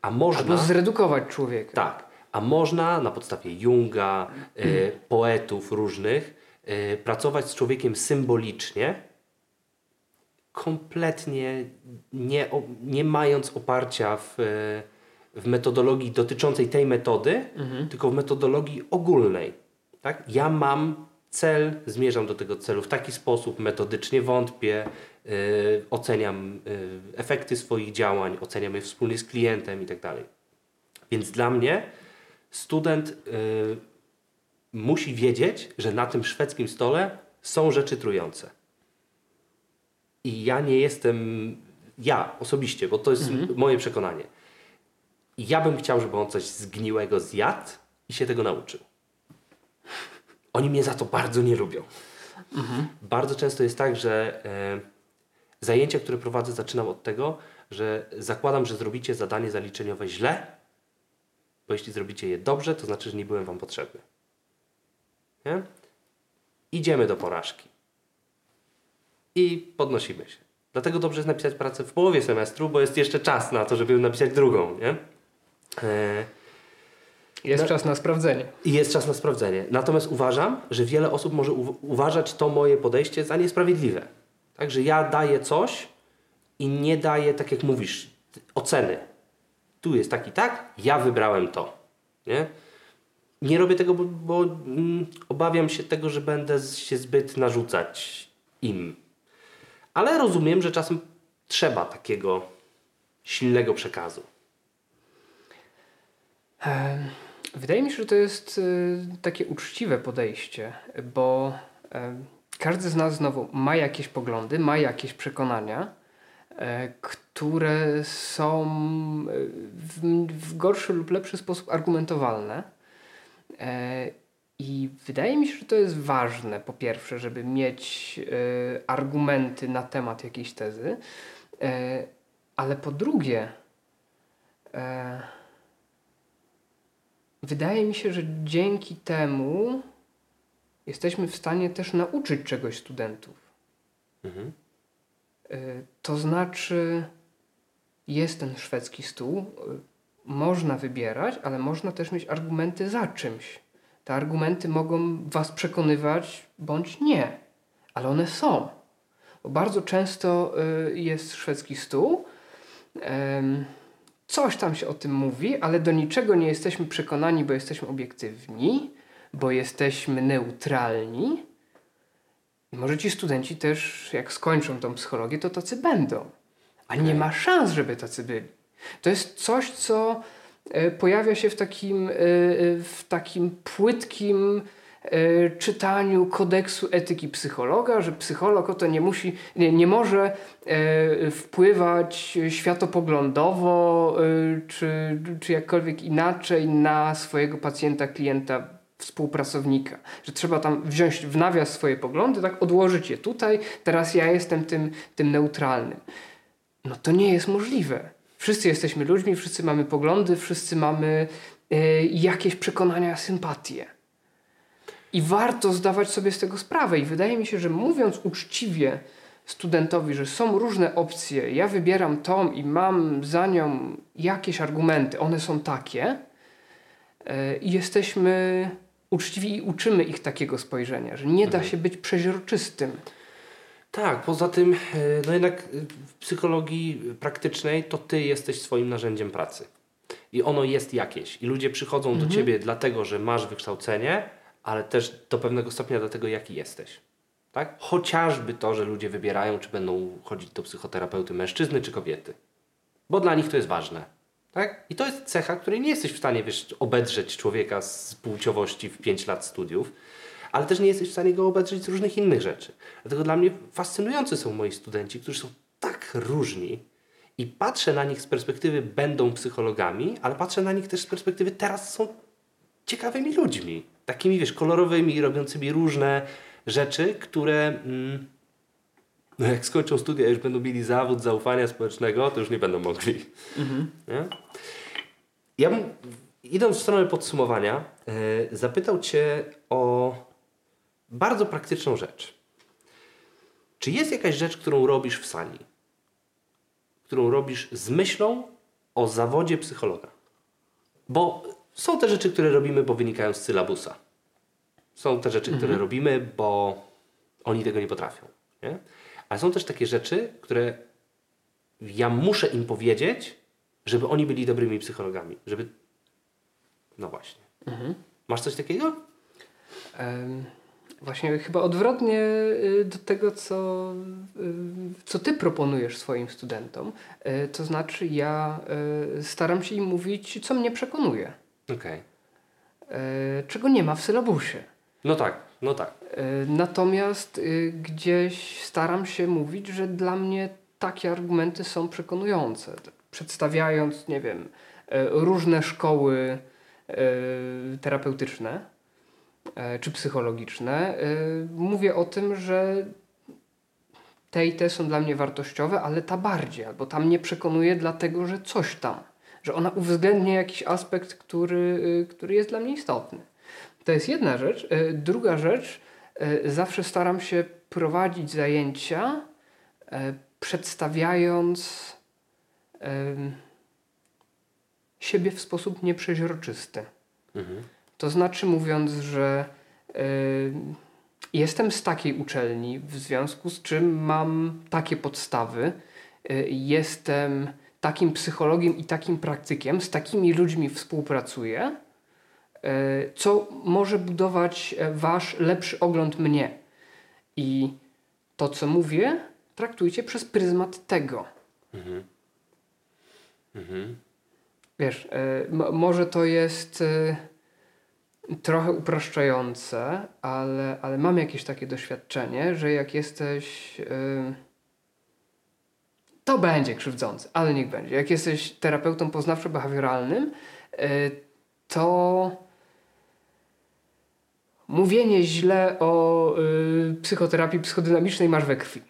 A można... Albo zredukować człowieka. Tak. A można na podstawie Junga, y, poetów różnych, pracować z człowiekiem symbolicznie, kompletnie nie, nie mając oparcia w, w metodologii dotyczącej tej metody, tylko w metodologii ogólnej. Tak? Ja mam cel, zmierzam do tego celu w taki sposób, metodycznie wątpię, y, oceniam y, efekty swoich działań, oceniam je wspólnie z klientem i tak dalej. Więc dla mnie student y, musi wiedzieć, że na tym szwedzkim stole są rzeczy trujące. I ja nie jestem, ja osobiście, bo to jest moje przekonanie. Ja bym chciał, żeby on coś zgniłego zjadł i się tego nauczył. Oni mnie za to bardzo nie lubią. Bardzo często jest tak, że e, zajęcia, które prowadzę, zaczynam od tego, że zakładam, że zrobicie zadanie zaliczeniowe źle, bo jeśli zrobicie je dobrze, to znaczy, że nie byłem Wam potrzebny. Nie? Idziemy do porażki. I podnosimy się. Dlatego dobrze jest napisać pracę w połowie semestru, bo jest jeszcze czas na to, żeby napisać drugą. Nie? E, Jest No- czas na sprawdzenie. i jest czas na sprawdzenie. Natomiast uważam, że wiele osób może uw- uważać to moje podejście za niesprawiedliwe. Także ja daję coś i nie daję, tak jak mówisz, oceny. Tu jest tak i tak, ja wybrałem to. Nie, nie robię tego, bo, bo mm, obawiam się tego, że będę się zbyt narzucać im. Ale rozumiem, że czasem trzeba takiego silnego przekazu. E, Wydaje mi się, że to jest e, takie uczciwe podejście, bo e, każdy z nas znowu ma jakieś poglądy, ma jakieś przekonania, e, które są e, w, gorszy lub lepszy sposób argumentowalne. I wydaje mi się, że to jest ważne, po pierwsze, żeby mieć argumenty na temat jakiejś tezy, ale po drugie, wydaje mi się, że dzięki temu jesteśmy w stanie też nauczyć czegoś studentów. Mhm. E, To znaczy, jest ten szwedzki stół, e, można wybierać, ale można też mieć argumenty za czymś. Te argumenty mogą Was przekonywać bądź nie, ale one są. Bo bardzo często y, jest szwedzki stół, coś tam się o tym mówi, ale do niczego nie jesteśmy przekonani, bo jesteśmy obiektywni, bo jesteśmy neutralni. I może ci studenci też, jak skończą tą psychologię, to tacy będą. A nie ma szans, żeby tacy byli. To jest coś, co e, pojawia się w takim, e, e, w takim płytkim czytaniu kodeksu etyki psychologa, że psycholog o to nie musi, nie, nie może e, wpływać światopoglądowo e, czy, czy jakkolwiek inaczej na swojego pacjenta, klienta, współpracownika. Że trzeba tam wziąć w nawias swoje poglądy, tak odłożyć je tutaj, teraz ja jestem tym, tym neutralnym. No to nie jest możliwe. Wszyscy jesteśmy ludźmi, wszyscy mamy poglądy, wszyscy mamy e, jakieś przekonania, sympatie. I warto zdawać sobie z tego sprawę. I wydaje mi się, że mówiąc uczciwie studentowi, że są różne opcje, ja wybieram tą i mam za nią jakieś argumenty, one są takie, e, i jesteśmy uczciwi i uczymy ich takiego spojrzenia, że nie da się być przeźroczystym. Tak, poza tym, e, no jednak e, w psychologii praktycznej to ty jesteś swoim narzędziem pracy. I ono jest jakieś. I ludzie przychodzą do ciebie dlatego, że masz wykształcenie, ale też do pewnego stopnia dlatego, jaki jesteś. Tak? Chociażby to, że ludzie wybierają, czy będą chodzić do psychoterapeuty mężczyzny czy kobiety. Bo dla nich to jest ważne. Tak? I to jest cecha, której nie jesteś w stanie wiesz, obedrzeć człowieka z płciowości w 5 lat studiów, ale też nie jesteś w stanie go obedrzeć z różnych innych rzeczy. Dlatego dla mnie fascynujący są moi studenci, którzy są tak różni i patrzę na nich z perspektywy będą psychologami, ale patrzę na nich też z perspektywy teraz są ciekawymi ludźmi. Takimi, wiesz, kolorowymi, robiącymi różne rzeczy, które mm, no jak skończą studia, już będą mieli zawód zaufania społecznego, to już nie będą mogli. Nie? Ja bym, idąc w stronę podsumowania, e, zapytał Cię o bardzo praktyczną rzecz. Czy jest jakaś rzecz, którą robisz w sali? Którą robisz z myślą o zawodzie psychologa? Bo są te rzeczy, które robimy, bo wynikają z sylabusa. Są te rzeczy, które robimy, bo oni tego nie potrafią. Nie? Ale są też takie rzeczy, które ja muszę im powiedzieć, żeby oni byli dobrymi psychologami. Żeby. No właśnie. Masz coś takiego? Em, Właśnie chyba odwrotnie y, do tego, co, y, co ty proponujesz swoim studentom. Y, To znaczy, ja staram się im mówić, co mnie przekonuje, Okej. y, czego nie ma w sylabusie. No tak, no tak. Y, Natomiast y, gdzieś staram się mówić, że dla mnie takie argumenty są przekonujące. Przedstawiając, nie wiem, y, różne szkoły terapeutyczne czy psychologiczne, mówię o tym, że te i te są dla mnie wartościowe, ale ta bardziej, albo ta mnie przekonuje dlatego, że coś tam, że ona uwzględnia jakiś aspekt, który, y, który jest dla mnie istotny. To jest jedna rzecz. Y, Druga rzecz, y, zawsze staram się prowadzić zajęcia, przedstawiając siebie w sposób nieprzeźroczysty. Mhm. To znaczy mówiąc, że jestem z takiej uczelni, w związku z czym mam takie podstawy, jestem takim psychologiem i takim praktykiem, z takimi ludźmi współpracuję, y, co może budować e, wasz lepszy ogląd mnie. I to, co mówię, traktujcie przez pryzmat tego. Mhm. Mhm. Wiesz, m- może to jest trochę upraszczające, ale, ale mam jakieś takie doświadczenie, że jak jesteś. To będzie krzywdzące, ale niech będzie. Jak jesteś terapeutą poznawczo-behawioralnym, y, to mówienie źle o y, psychoterapii psychodynamicznej masz we krwi.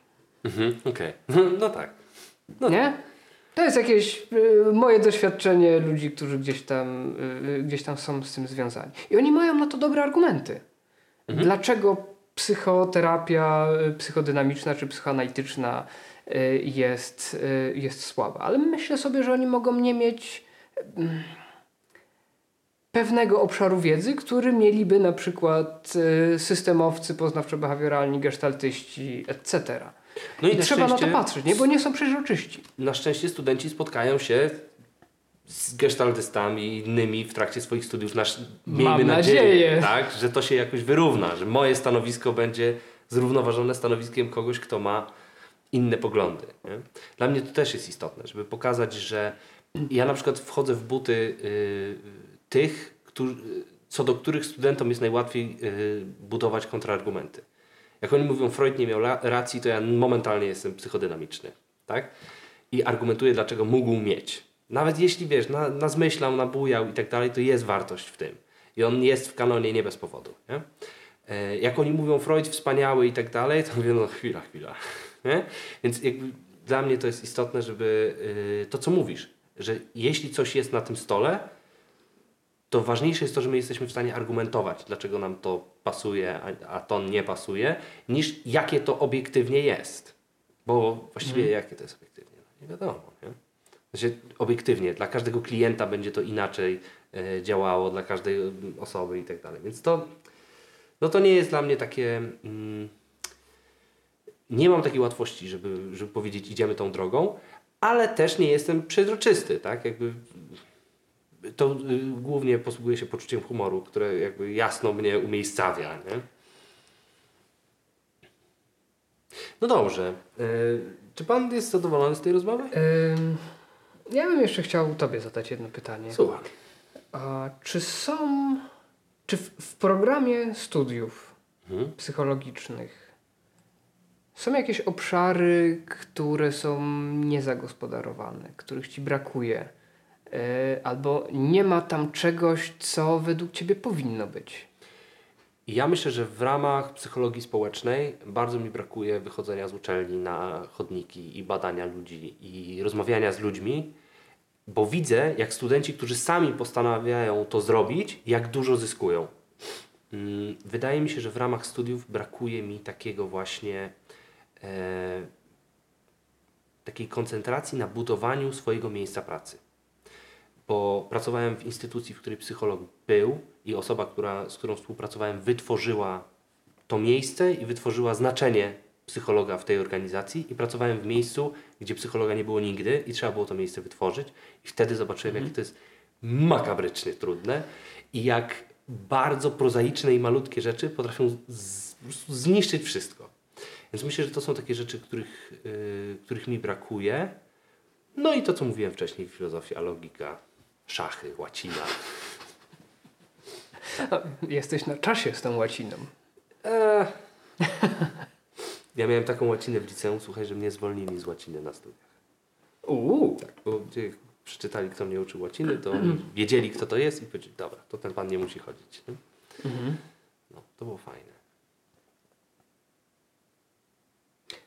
Mhm. Okej. No, no tak. No nie? To jest jakieś y, moje doświadczenie ludzi, którzy gdzieś tam, y, gdzieś tam są z tym związani. I oni mają na to dobre argumenty. Dlaczego psychoterapia psychodynamiczna czy psychoanalityczna jest, y, jest słaba? Ale myślę sobie, że oni mogą nie mieć mm, pewnego obszaru wiedzy, który mieliby na przykład y, systemowcy, poznawczo-behawioralni, gestaltyści, etc. No I na trzeba na to patrzeć, nie? bo nie są przeźroczyści. Na szczęście studenci spotkają się z gestaltystami i innymi w trakcie swoich studiów. Nasz, miejmy Mam nadzieję, nadzieję. Tak, że to się jakoś wyrówna, że moje stanowisko będzie zrównoważone stanowiskiem kogoś, kto ma inne poglądy. Nie? Dla mnie to też jest istotne, żeby pokazać, że ja na przykład wchodzę w buty y, tych, którzy, co do których studentom jest najłatwiej y, budować kontrargumenty. Jak oni mówią, Freud nie miał racji, to ja momentalnie jestem psychodynamiczny. Tak? I argumentuję, dlaczego mógł mieć. Nawet jeśli wiesz, na, nazmyślał, nabujał i tak dalej, to jest wartość w tym. I on jest w kanonie nie bez powodu. Nie? E, jak oni mówią Freud wspaniały i tak dalej, to mówię, no chwila, chwila. Nie? Więc jakby dla mnie to jest istotne, żeby y, to, co mówisz, że jeśli coś jest na tym stole, to ważniejsze jest to, że my jesteśmy w stanie argumentować, dlaczego nam to pasuje, a, a to nie pasuje, niż jakie to obiektywnie jest. Bo właściwie jakie to jest obiektywnie? No, nie wiadomo. Nie? Znaczy, obiektywnie, dla każdego klienta będzie to inaczej e, działało, dla każdej mm, osoby i tak dalej. Więc to, no to nie jest dla mnie takie. Mm, nie mam takiej łatwości, żeby, żeby powiedzieć, idziemy tą drogą, ale też nie jestem przezroczysty, tak? Jakby to y, głównie posługuje się poczuciem humoru, które jakby jasno mnie umiejscawia, nie? No dobrze. E, czy pan jest zadowolony z tej rozmowy? Ja bym jeszcze chciał Tobie zadać jedno pytanie. Słucham. A czy są, czy w, w programie studiów Mhm. psychologicznych są jakieś obszary, które są niezagospodarowane, których ci brakuje, yy, albo nie ma tam czegoś, co według ciebie powinno być. Ja myślę, że w ramach psychologii społecznej bardzo mi brakuje wychodzenia z uczelni na chodniki i badania ludzi i rozmawiania z ludźmi, bo widzę, jak studenci, którzy sami postanawiają to zrobić, jak dużo zyskują. Mm, wydaje mi się, że w ramach studiów brakuje mi takiego właśnie e, takiej koncentracji na budowaniu swojego miejsca pracy. Bo pracowałem w instytucji, w której psycholog był i osoba, która, z którą współpracowałem, wytworzyła to miejsce i wytworzyła znaczenie psychologa w tej organizacji i pracowałem w miejscu, gdzie psychologa nie było nigdy i trzeba było to miejsce wytworzyć i wtedy zobaczyłem, mhm. jakie to jest makabrycznie trudne i jak bardzo prozaiczne i malutkie rzeczy potrafią z, zniszczyć wszystko. Więc myślę, że to są takie rzeczy, których, yy, których mi brakuje. No i to, co mówiłem wcześniej, filozofia, logika, szachy, łacina. Jesteś na czasie z tą łaciną. Eee. Ja miałem taką łacinę w liceum, słuchaj, że mnie zwolnili z łaciny na studiach. Uuu. Tak, bo gdzie przeczytali, kto mnie uczył łaciny, to wiedzieli, kto to jest i powiedzieli, dobra, to ten pan nie musi chodzić. Nie? Mhm. No, to było fajne.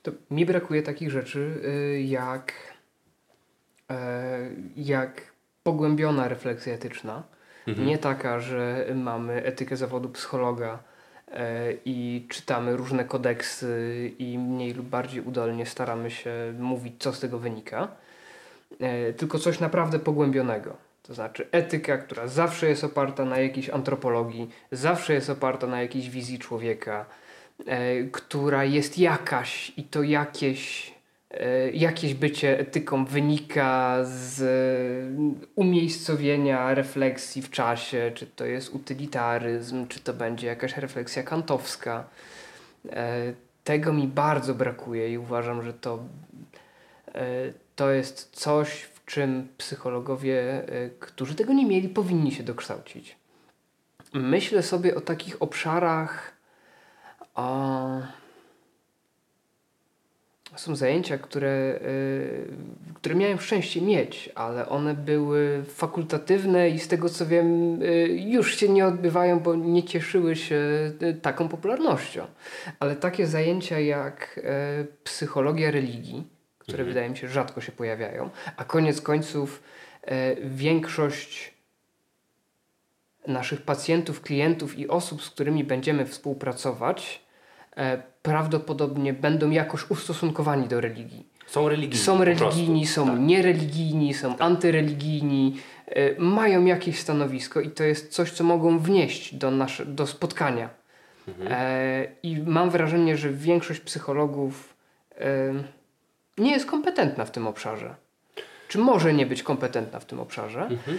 To mi brakuje takich rzeczy y, jak, e, jak pogłębiona refleksja etyczna. Mhm. Nie taka, że mamy etykę zawodu psychologa e, i czytamy różne kodeksy i mniej lub bardziej udolnie staramy się mówić, co z tego wynika, e, tylko coś naprawdę pogłębionego. To znaczy etyka, która zawsze jest oparta na jakiejś antropologii, zawsze jest oparta na jakiejś wizji człowieka, która jest jakaś i to jakieś E, jakieś bycie etyką wynika z umiejscowienia refleksji w czasie, czy to jest utylitaryzm, czy to będzie jakaś refleksja kantowska. E, tego mi bardzo brakuje i uważam, że to, e, to jest coś, w czym psychologowie, którzy tego nie mieli, powinni się dokształcić. Myślę sobie o takich obszarach. O są zajęcia, które, y, które miałem szczęście mieć, ale one były fakultatywne i z tego co wiem, y, już się nie odbywają, bo nie cieszyły się y, taką popularnością. Ale takie zajęcia jak psychologia religii, które mhm. wydaje mi się rzadko się pojawiają, a koniec końców większość naszych pacjentów, klientów i osób, z którymi będziemy współpracować, prawdopodobnie będą jakoś ustosunkowani do religii. Są religijni. Są religijni, są tak. niereligijni, są tak. antyreligijni, y, mają jakieś stanowisko i to jest coś, co mogą wnieść do, nasze, do spotkania. Mhm. E, I mam wrażenie, że większość psychologów e, nie jest kompetentna w tym obszarze. Czy może nie być kompetentna w tym obszarze? Mhm.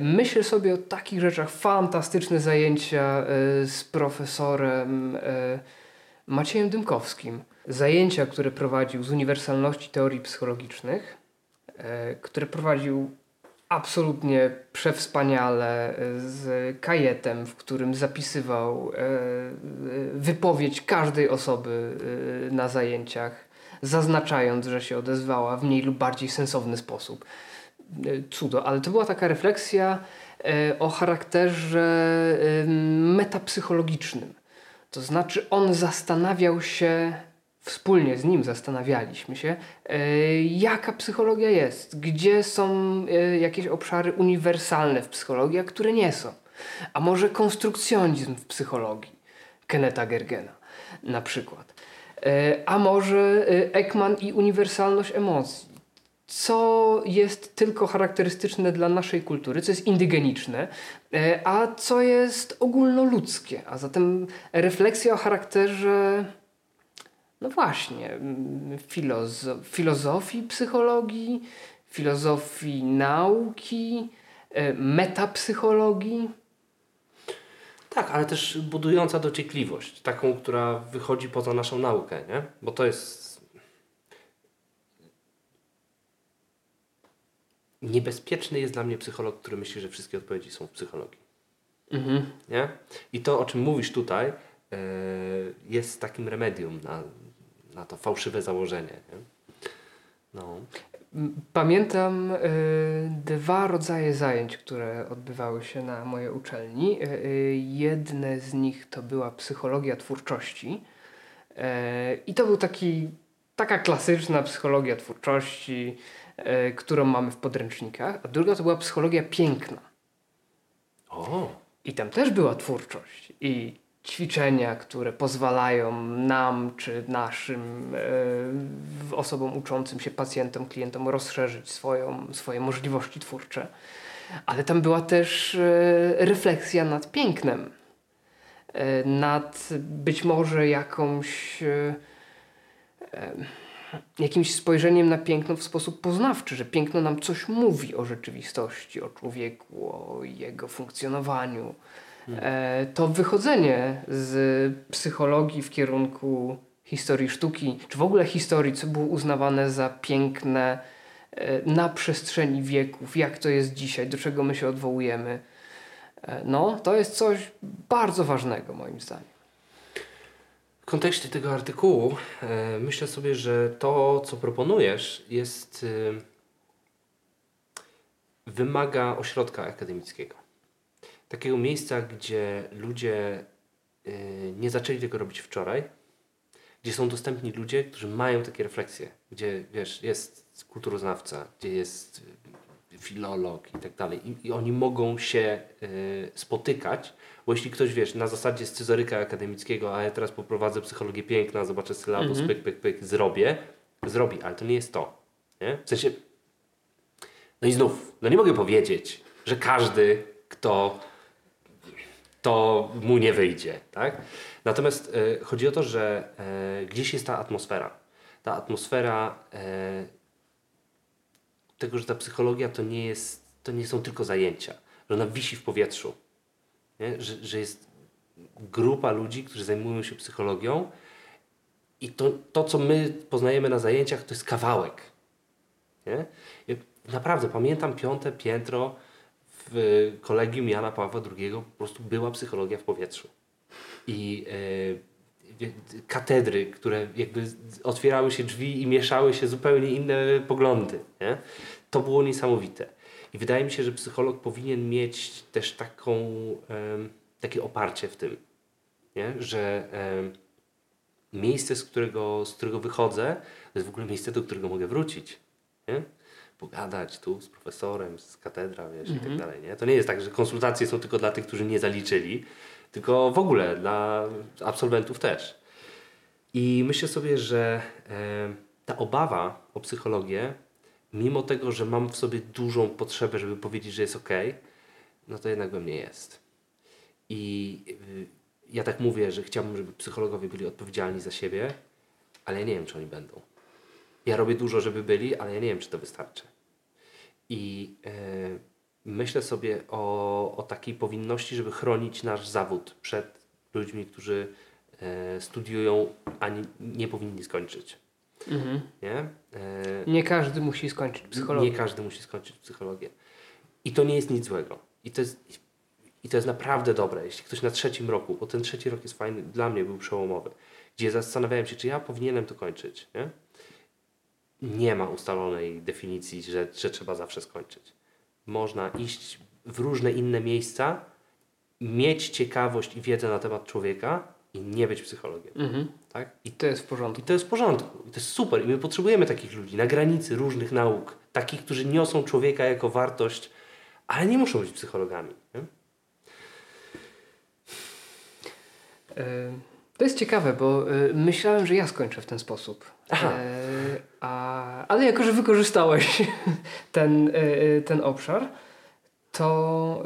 Myślę sobie o takich rzeczach. Fantastyczne zajęcia z profesorem Maciejem Dymkowskim. Zajęcia, które prowadził z Uniwersalności Teorii Psychologicznych, e, które prowadził absolutnie przewspaniale e, z kajetem, w którym zapisywał e, wypowiedź każdej osoby na zajęciach, zaznaczając, że się odezwała w mniej lub bardziej sensowny sposób. Cudo, ale to była taka refleksja o charakterze metapsychologicznym to znaczy, on zastanawiał się, wspólnie z nim zastanawialiśmy się, e, jaka psychologia jest, gdzie są e, jakieś obszary uniwersalne w psychologii, a które nie są. A może konstrukcjonizm w psychologii Keneta Gergena na przykład. E, a może Ekman i uniwersalność emocji co jest tylko charakterystyczne dla naszej kultury, co jest indygeniczne, e, a co jest ogólnoludzkie. A zatem refleksja o charakterze, no właśnie, mm, filozo filozofii psychologii, filozofii nauki, e, metapsychologii. Tak, ale też budująca dociekliwość, taką, która wychodzi poza naszą naukę, nie? Bo to jest niebezpieczny jest dla mnie psycholog, który myśli, że wszystkie odpowiedzi są w psychologii. Mhm. Nie? I to, o czym mówisz tutaj, yy, jest takim remedium na, na to fałszywe założenie. Nie? No. Pamiętam y, dwa rodzaje zajęć, które odbywały się na mojej uczelni. Y, y, jedne z nich to była psychologia twórczości. I to był taki, taka klasyczna psychologia twórczości, którą mamy w podręcznikach, a druga to była psychologia piękna. O. I tam też była twórczość. I ćwiczenia, które pozwalają nam czy naszym e, osobom uczącym się, pacjentom, klientom rozszerzyć swoją, swoje możliwości twórcze. Ale tam była też e, refleksja nad pięknem, e, nad być może jakąś e, e, jakimś spojrzeniem na piękno w sposób poznawczy, że piękno nam coś mówi o rzeczywistości, o człowieku, o jego funkcjonowaniu E, to wychodzenie z psychologii w kierunku historii sztuki, czy w ogóle historii, co było uznawane za piękne e, na przestrzeni wieków, jak to jest dzisiaj, do czego my się odwołujemy. E, no, to jest coś bardzo ważnego moim zdaniem. W kontekście tego artykułu e, myślę sobie, że to, co proponujesz, jest e, wymaga ośrodka akademickiego takiego miejsca, gdzie ludzie yy, nie zaczęli tego robić wczoraj, gdzie są dostępni ludzie, którzy mają takie refleksje, gdzie wiesz, jest kulturoznawca, gdzie jest filolog i tak dalej. I, oni mogą się spotykać, bo jeśli ktoś, wiesz, na zasadzie scyzoryka akademickiego, a ja teraz poprowadzę psychologię piękna, zobaczę sylabus, -hmm. pyk, pyk, pyk, zrobię, zrobi, ale to nie jest to. Nie? W sensie, no i znów, no nie mogę powiedzieć, że każdy, kto to mu nie wyjdzie. Tak? Natomiast e, chodzi o to, że e, gdzieś jest ta atmosfera. Ta atmosfera e, tego, że ta psychologia to nie, jest, to nie są tylko zajęcia, że ona wisi w powietrzu. Że, że jest grupa ludzi, którzy zajmują się psychologią i to, to, co my poznajemy na zajęciach, to jest kawałek. Nie? naprawdę pamiętam piąte piętro w kolegium Jana Pawła II po prostu była psychologia w powietrzu. I e, katedry, które jakby otwierały się drzwi i mieszały się zupełnie inne poglądy. Nie? To było niesamowite. I wydaje mi się, że psycholog powinien mieć też taką, takie oparcie w tym, nie? że miejsce, z którego, z którego wychodzę, to jest w ogóle miejsce, do którego mogę wrócić. Nie? pogadać tu z profesorem, z katedra, wiesz, i tak mhm. dalej, nie? To nie jest tak, że konsultacje są tylko dla tych, którzy nie zaliczyli, tylko w ogóle dla absolwentów też. I myślę sobie, że e, ta obawa o psychologię, mimo tego, że mam w sobie dużą potrzebę, żeby powiedzieć, że jest ok, no to jednak we mnie jest. I y, ja tak mówię, że chciałbym, żeby psychologowie byli odpowiedzialni za siebie, ale ja nie wiem, czy oni będą. Ja robię dużo, żeby byli, ale ja nie wiem, czy to wystarczy. I e, myślę sobie o, o takiej powinności, żeby chronić nasz zawód przed ludźmi, którzy e, studiują, a nie, nie powinni skończyć. Mhm. Nie? E, nie każdy musi skończyć psychologię. Nie każdy musi skończyć psychologię. I to nie jest nic złego. I to jest, i to jest naprawdę dobre, jeśli ktoś na trzecim roku, bo ten trzeci rok jest fajny, dla mnie był przełomowy, gdzie zastanawiałem się, czy ja powinienem to kończyć. Nie? nie ma ustalonej definicji, że, że trzeba zawsze skończyć. Można iść w różne inne miejsca, mieć ciekawość i wiedzę na temat człowieka i nie być psychologiem. Mhm. Tak? I to jest w porządku. I to jest w porządku. I to jest super. I my potrzebujemy takich ludzi na granicy różnych nauk. Takich, którzy niosą człowieka jako wartość, ale nie muszą być psychologami. Nie? To jest ciekawe, bo y, myślałem, że ja skończę w ten sposób. Aha. E, a, ale jako, że wykorzystałeś ten, ten obszar, to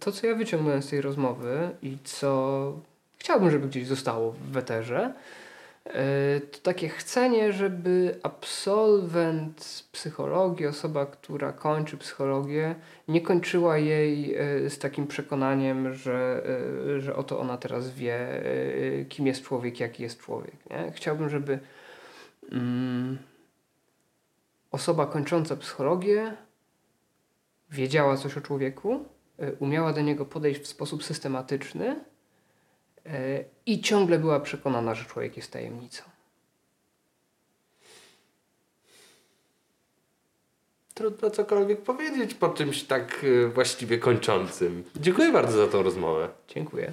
to, co ja wyciągnąłem z tej rozmowy i co chciałbym, żeby gdzieś zostało w weterze, E, to takie chcenie, żeby absolwent psychologii, osoba, która kończy psychologię, nie kończyła jej e, z takim przekonaniem, że, e, że oto ona teraz wie, kim jest człowiek, jaki jest człowiek. Nie? Chciałbym, żeby mm, osoba kończąca psychologię wiedziała coś o człowieku, umiała do niego podejść w sposób systematyczny E, i ciągle była przekonana, że człowiek jest tajemnicą. Trudno cokolwiek powiedzieć po czymś tak e, właściwie kończącym. Dziękuję bardzo za tą rozmowę. Dziękuję.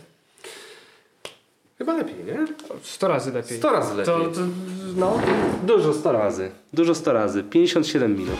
Chyba lepiej, nie? Sto razy lepiej. Sto razy lepiej. To, to, no. Dużo sto razy. Dużo sto razy. 57 minut.